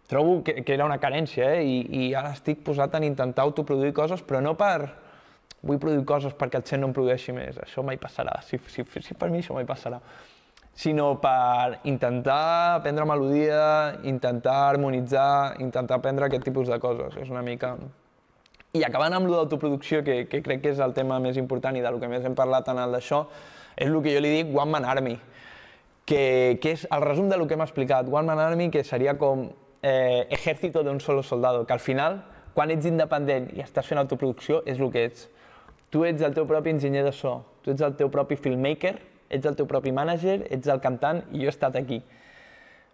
Trobo que, que era una carència, eh? I, i ara estic posat en intentar autoproduir coses, però no per... Vull produir coses perquè el Xen no em produeixi més, això mai passarà, si, si, si per mi això mai passarà sinó per intentar aprendre melodia, intentar harmonitzar, intentar aprendre aquest tipus de coses. És una mica i acabant amb l'autoproducció, que, que crec que és el tema més important i del que més hem parlat en el d'això, és el que jo li dic One Man Army, que, que és el resum del que hem explicat. One Man Army, que seria com eh, ejército d'un solo soldado, que al final, quan ets independent i estàs fent autoproducció, és el que ets. Tu ets el teu propi enginyer de so, tu ets el teu propi filmmaker, ets el teu propi manager, ets el cantant i jo he estat aquí.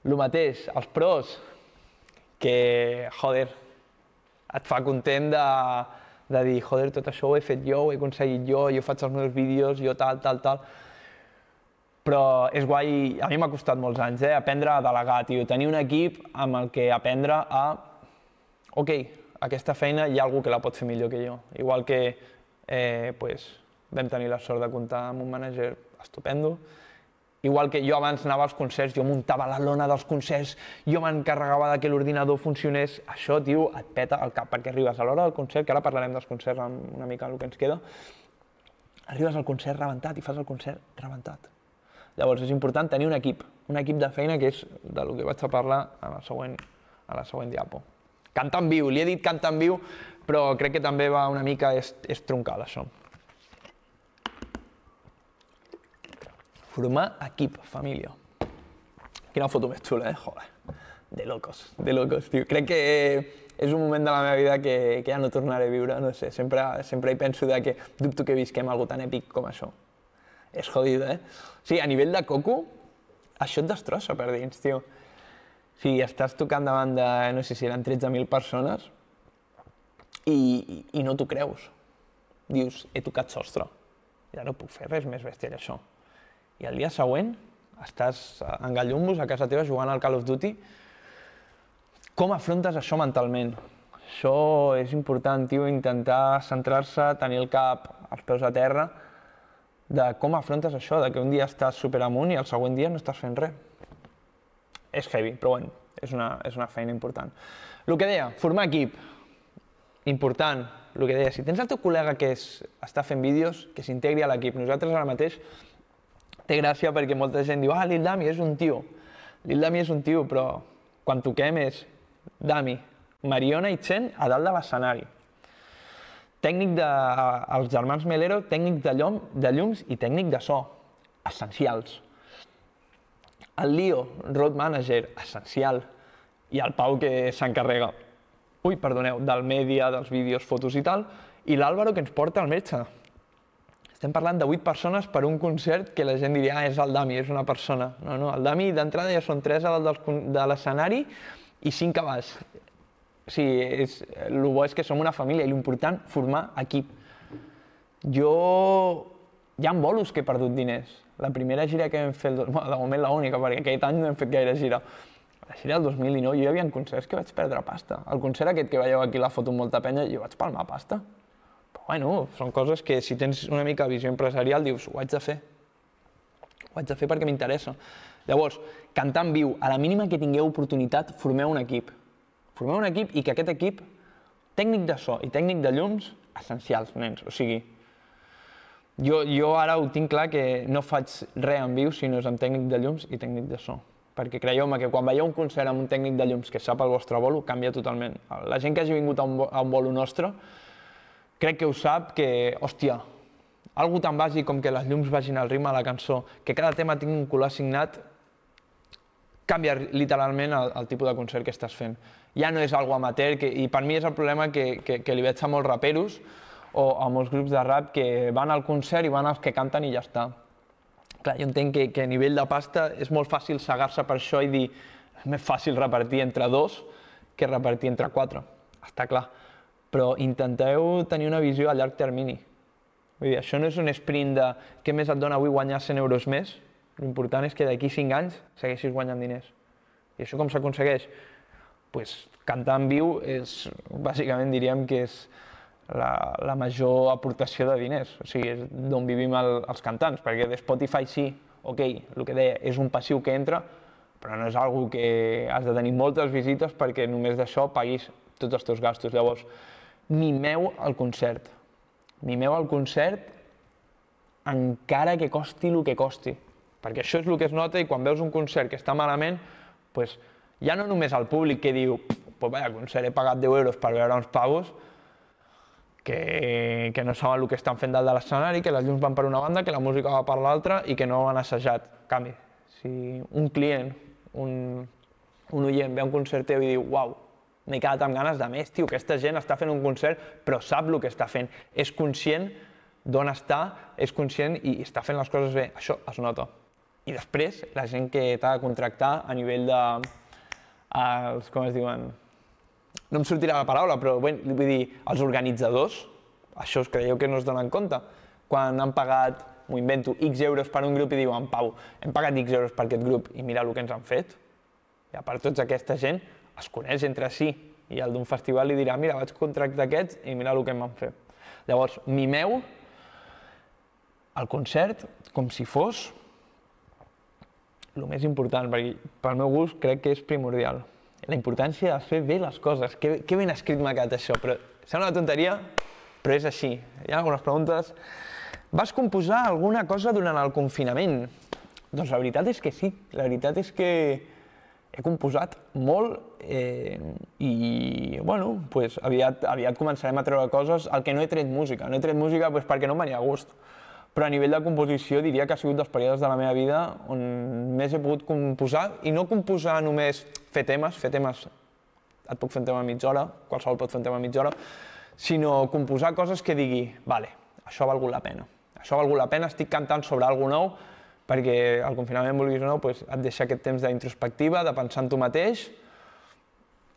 El mateix, els pros, que, joder, et fa content de, de dir, joder, tot això ho he fet jo, ho he aconseguit jo, jo faig els meus vídeos, jo tal, tal, tal. Però és guai, a mi m'ha costat molts anys, eh, aprendre a delegar, tio, tenir un equip amb el que aprendre a, ok, aquesta feina hi ha algú que la pot fer millor que jo. Igual que eh, pues, vam tenir la sort de comptar amb un manager estupendo, Igual que jo abans anava als concerts, jo muntava la lona dels concerts, jo m'encarregava de que l'ordinador funcionés. Això, tio, et peta el cap, perquè arribes a l'hora del concert, que ara parlarem dels concerts una mica el que ens queda, arribes al concert rebentat i fas el concert rebentat. Llavors és important tenir un equip, un equip de feina que és del que vaig a parlar a la següent, a la següent diapo. Cantar en viu, li he dit cantar en viu, però crec que també va una mica, és, és troncal això. Formar equip, família. Quina foto més xula, eh? Joder, de locos, de locos, tio. Crec que és un moment de la meva vida que, que ja no tornaré a viure, no sé, sempre, sempre hi penso de que dubto que visquem algo tan èpic com això. És jodido, eh? Sigui, a nivell de coco, això et destrossa per dins, tio. O sigui, estàs tocant davant de, no sé si eren 13.000 persones i, i no t'ho creus. Dius, he tocat sostre. Ja no puc fer res més bèstia que això i el dia següent estàs en gallumbos a casa teva jugant al Call of Duty, com afrontes això mentalment? Això és important, tio, intentar centrar-se, tenir el cap als peus a terra, de com afrontes això, de que un dia estàs super amunt i el següent dia no estàs fent res. És heavy, però bueno, és una, és una feina important. El que deia, formar equip, important, el que deia, si tens el teu col·lega que és, està fent vídeos, que s'integri a l'equip. Nosaltres ara mateix té gràcia perquè molta gent diu ah, Lil Dami és un tio. Lil Dami és un tio, però quan toquem és Dami, Mariona i Chen a dalt de l'escenari. Tècnic de, els germans Melero, tècnic de, llum, de llums i tècnic de so, essencials. El Lio, road manager, essencial. I el Pau que s'encarrega, ui, perdoneu, del mèdia, dels vídeos, fotos i tal, i l'Àlvaro que ens porta al metge, estem parlant de 8 persones per un concert que la gent diria, ah, és el Dami, és una persona. No, no, el Dami d'entrada ja són 3 a de l'escenari i 5 a baix. O sigui, és, el bo és que som una família i l'important, formar equip. Jo... Hi ha bolos que he perdut diners. La primera gira que fer, el, bueno, de moment l'única, perquè aquest any no hem fet gaire gira. La gira del 2019, jo hi havia concerts que vaig perdre pasta. El concert aquest que veieu aquí la foto amb molta penya, jo vaig palmar pasta bueno, són coses que si tens una mica de visió empresarial dius, ho haig de fer. Ho haig de fer perquè m'interessa. Llavors, cantar en viu, a la mínima que tingueu oportunitat, formeu un equip. Formeu un equip i que aquest equip, tècnic de so i tècnic de llums, essencials, nens. O sigui, jo, jo ara ho tinc clar que no faig res en viu si no és amb tècnic de llums i tècnic de so. Perquè creieu-me que quan veieu un concert amb un tècnic de llums que sap el vostre bolo, canvia totalment. La gent que hagi vingut a un, a un bolo nostre, crec que ho sap que, hòstia, algo tan bàsic com que les llums vagin al ritme de la cançó, que cada tema tingui un color assignat, canvia literalment el, el tipus de concert que estàs fent. Ja no és algo amateur, que, i per mi és el problema que, que, que li veig a molts raperos o a molts grups de rap que van al concert i van als que canten i ja està. Clar, jo entenc que, que a nivell de pasta és molt fàcil segar-se per això i dir és més fàcil repartir entre dos que repartir entre quatre. Està clar però intenteu tenir una visió a llarg termini. Vull dir, això no és un sprint de què més et dona avui guanyar 100 euros més, l'important és que d'aquí 5 anys segueixis guanyant diners. I això com s'aconsegueix? Pues, cantar en viu és, bàsicament diríem que és la, la major aportació de diners, o sigui, és d'on vivim el, els cantants, perquè de Spotify sí, ok, el que deia, és un passiu que entra, però no és algo que has de tenir moltes visites perquè només d'això paguis tots els teus gastos. Llavors, mimeu el concert. Mimeu el concert encara que costi el que costi. Perquè això és el que es nota i quan veus un concert que està malament, pues, ja no només el públic que diu pues vaya concert, he pagat 10 euros per veure uns pavos que, que no saben el que estan fent dalt de l'escenari, que les llums van per una banda, que la música va per l'altra i que no han assajat. Canvi, si un client, un, un oient ve a un concert teu i diu uau, m'he quedat amb ganes de més, tio, aquesta gent està fent un concert però sap el que està fent, és conscient d'on està, és conscient i està fent les coses bé, això es nota. I després, la gent que t'ha de contractar a nivell de, els, com es diuen, no em sortirà la paraula, però bé, vull dir, els organitzadors, això us creieu que no es donen compte? Quan han pagat, m'ho invento, X euros per un grup i diuen, Pau, hem pagat X euros per aquest grup i mira el que ens han fet. I a part tota aquesta gent es coneix entre si i el d'un festival li dirà, mira, vaig contractar aquests i mira el que em van fer. Llavors, mimeu el concert com si fos el més important, perquè pel meu gust crec que és primordial. La importància de fer bé les coses. Que, que ben escrit m'ha quedat això, però sembla una tonteria, però és així. Hi ha algunes preguntes. Vas composar alguna cosa durant el confinament? Doncs la veritat és que sí. La veritat és que he composat molt eh, i, bueno, pues, aviat, aviat començarem a treure coses. El que no he tret música. No he tret música pues, perquè no em venia a gust però a nivell de composició diria que ha sigut dels períodes de la meva vida on més he pogut composar, i no composar només fer temes, fer temes, et puc fer un tema a mitja hora, qualsevol pot fer un tema a mitja hora, sinó composar coses que digui, vale, això ha valgut la pena, això ha valgut la pena, estic cantant sobre alguna nou, perquè el confinament, vulguis o no, pues, et deixa aquest temps d'introspectiva, de pensar en tu mateix,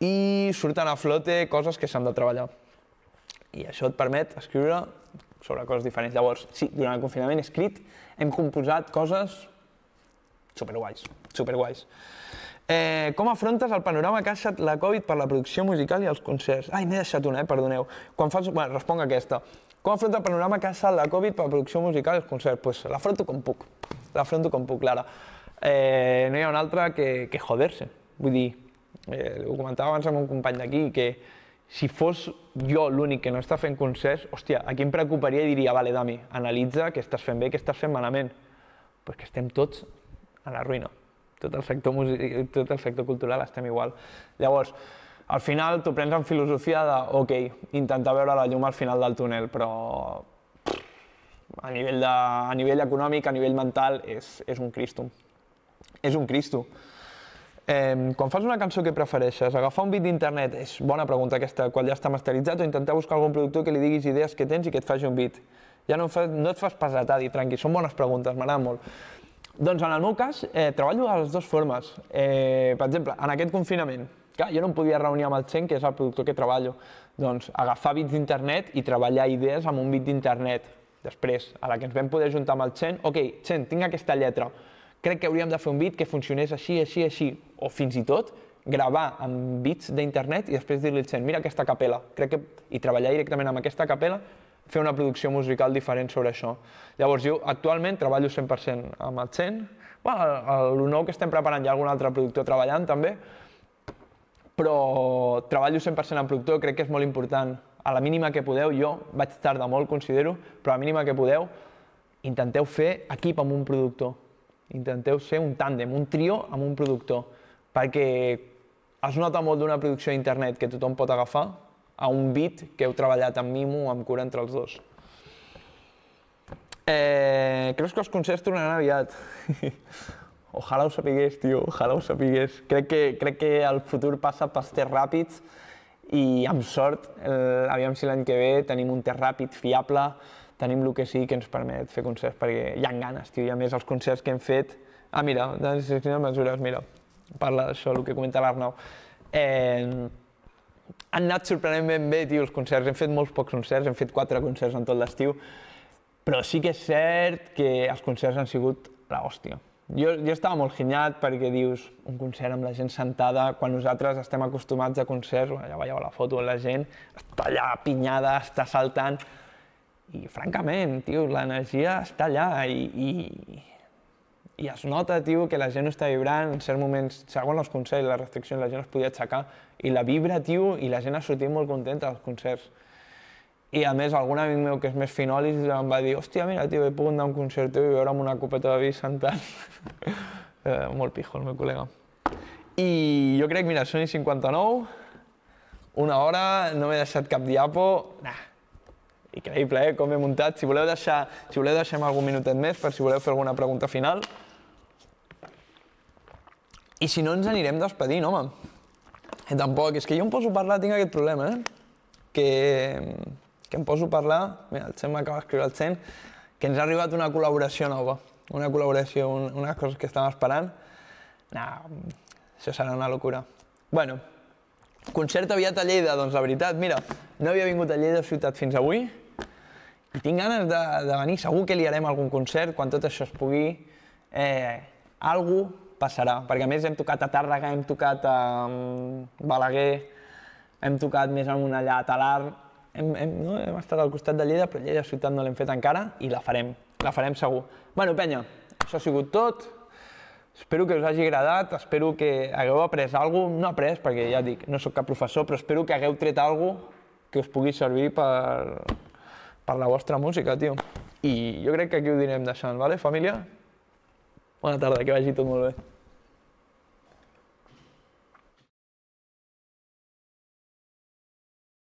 i surten a flote coses que s'han de treballar. I això et permet escriure sobre coses diferents. Llavors, sí, durant el confinament he escrit, hem composat coses superguais, superguais. Eh, com afrontes el panorama que ha deixat la Covid per la producció musical i els concerts? Ai, m'he deixat una, eh? perdoneu. Quan fas... Bueno, responc aquesta. Com afronta el panorama que ha deixat la Covid per la producció musical i els concerts? Pues l'afronto com puc. L'afronto com puc, Clara. Eh, no hi ha una altra que, que joder-se. Vull dir, eh, ho comentava abans amb un company d'aquí, que si fos jo l'únic que no està fent concerts, hòstia, aquí em preocuparia i diria, vale, Dami, analitza què estàs fent bé, què estàs fent malament. Pues que estem tots a la ruïna. Tot el sector, tot el sector cultural estem igual. Llavors, al final t'ho prens en filosofia de, ok, intentar veure la llum al final del túnel, però a nivell, de, a nivell econòmic, a nivell mental, és, és un cristo. És un cristo. Eh, quan fas una cançó, què prefereixes? Agafar un beat d'internet? És bona pregunta aquesta, quan ja està masteritzat, o intentar buscar algun productor que li diguis idees que tens i que et faci un beat? Ja no, fa, no et fas pesatar, dir tranqui, són bones preguntes, m'agrada molt. Doncs en el meu cas, eh, treballo de les dues formes. Eh, per exemple, en aquest confinament, clar, jo no em podia reunir amb el Chen, que és el productor que treballo. Doncs agafar bits d'internet i treballar idees amb un bit d'internet. Després, a la que ens vam poder juntar amb el Chen, ok, Chen, tinc aquesta lletra, crec que hauríem de fer un beat que funcionés així, així, així, o fins i tot gravar amb bits d'internet i després dir-li al Chen, mira aquesta capella, crec que... i treballar directament amb aquesta capella, fer una producció musical diferent sobre això. Llavors jo actualment treballo 100% amb el Chen, bueno, el, el nou que estem preparant hi ha algun altre productor treballant també, però treballo 100% amb productor, crec que és molt important. A la mínima que podeu, jo vaig tardar molt, considero, però a la mínima que podeu, intenteu fer equip amb un productor intenteu ser un tàndem, un trio amb un productor, perquè es nota molt d'una producció d'internet que tothom pot agafar a un beat que heu treballat amb mimo o amb cura entre els dos. Eh, creus que els concerts tornaran aviat? ojalà ho sapigués, tio, ojalà ho sapigués. Crec que, crec que el futur passa pels tests ràpids i amb sort, el, aviam si l'any que ve tenim un test ràpid, fiable, tenim el que sí que ens permet fer concerts, perquè hi ha ganes, tio, i a més els concerts que hem fet... Ah, mira, de les mesures, mira, parla d'això, el que comenta l'Arnau. Eh, han anat sorprenentment bé, tio, els concerts. Hem fet molts pocs concerts, hem fet quatre concerts en tot l'estiu, però sí que és cert que els concerts han sigut la hòstia. Jo, jo estava molt ginyat perquè dius un concert amb la gent sentada, quan nosaltres estem acostumats a concerts, ja veieu la foto, la gent està allà pinyada, està saltant, i francament, tio, l'energia està allà i, i, i es nota, tio, que la gent està vibrant, en certs moments, segons els concerts i les restriccions, la gent es podia aixecar, i la vibra, tio, i la gent ha sortit molt contenta als concerts. I a més, algun amic meu que és més finolis em va dir hòstia, mira, tio, he pogut anar a un concert teu i veure amb una copeta de vi sentat. eh, molt pijo, el meu col·lega. I jo crec, mira, són 59, una hora, no m'he deixat cap diapo, nah, increïble, eh? com he muntat. Si voleu deixar, si voleu deixem algun minutet més per si voleu fer alguna pregunta final. I si no, ens anirem despedint, home. I tampoc, és que jo em poso a parlar, tinc aquest problema, eh? Que, que em poso a parlar, mira, el Xen m'acaba d'escriure el Xen, que ens ha arribat una col·laboració nova, una col·laboració, un, unes coses que estàvem esperant. Nah, això serà una locura. Bueno, Concert aviat a Lleida, doncs la veritat, mira, no havia vingut a Lleida ciutat fins avui i tinc ganes de, de venir, segur que li harem algun concert quan tot això es pugui. Eh, algú passarà, perquè a més hem tocat a Tàrrega, hem tocat a um, Balaguer, hem tocat més amunt allà a Talar, hem, hem, no? hem estat al costat de Lleida, però Lleida ciutat no l'hem fet encara i la farem, la farem segur. Bueno, penya, això ha sigut tot. Espero que us hagi agradat, espero que hagueu après alguna cosa, no après, perquè ja dic, no sóc cap professor, però espero que hagueu tret alguna cosa que us pugui servir per, per la vostra música, tio. I jo crec que aquí ho direm deixant, vale, família? Bona tarda, que vagi tot molt bé.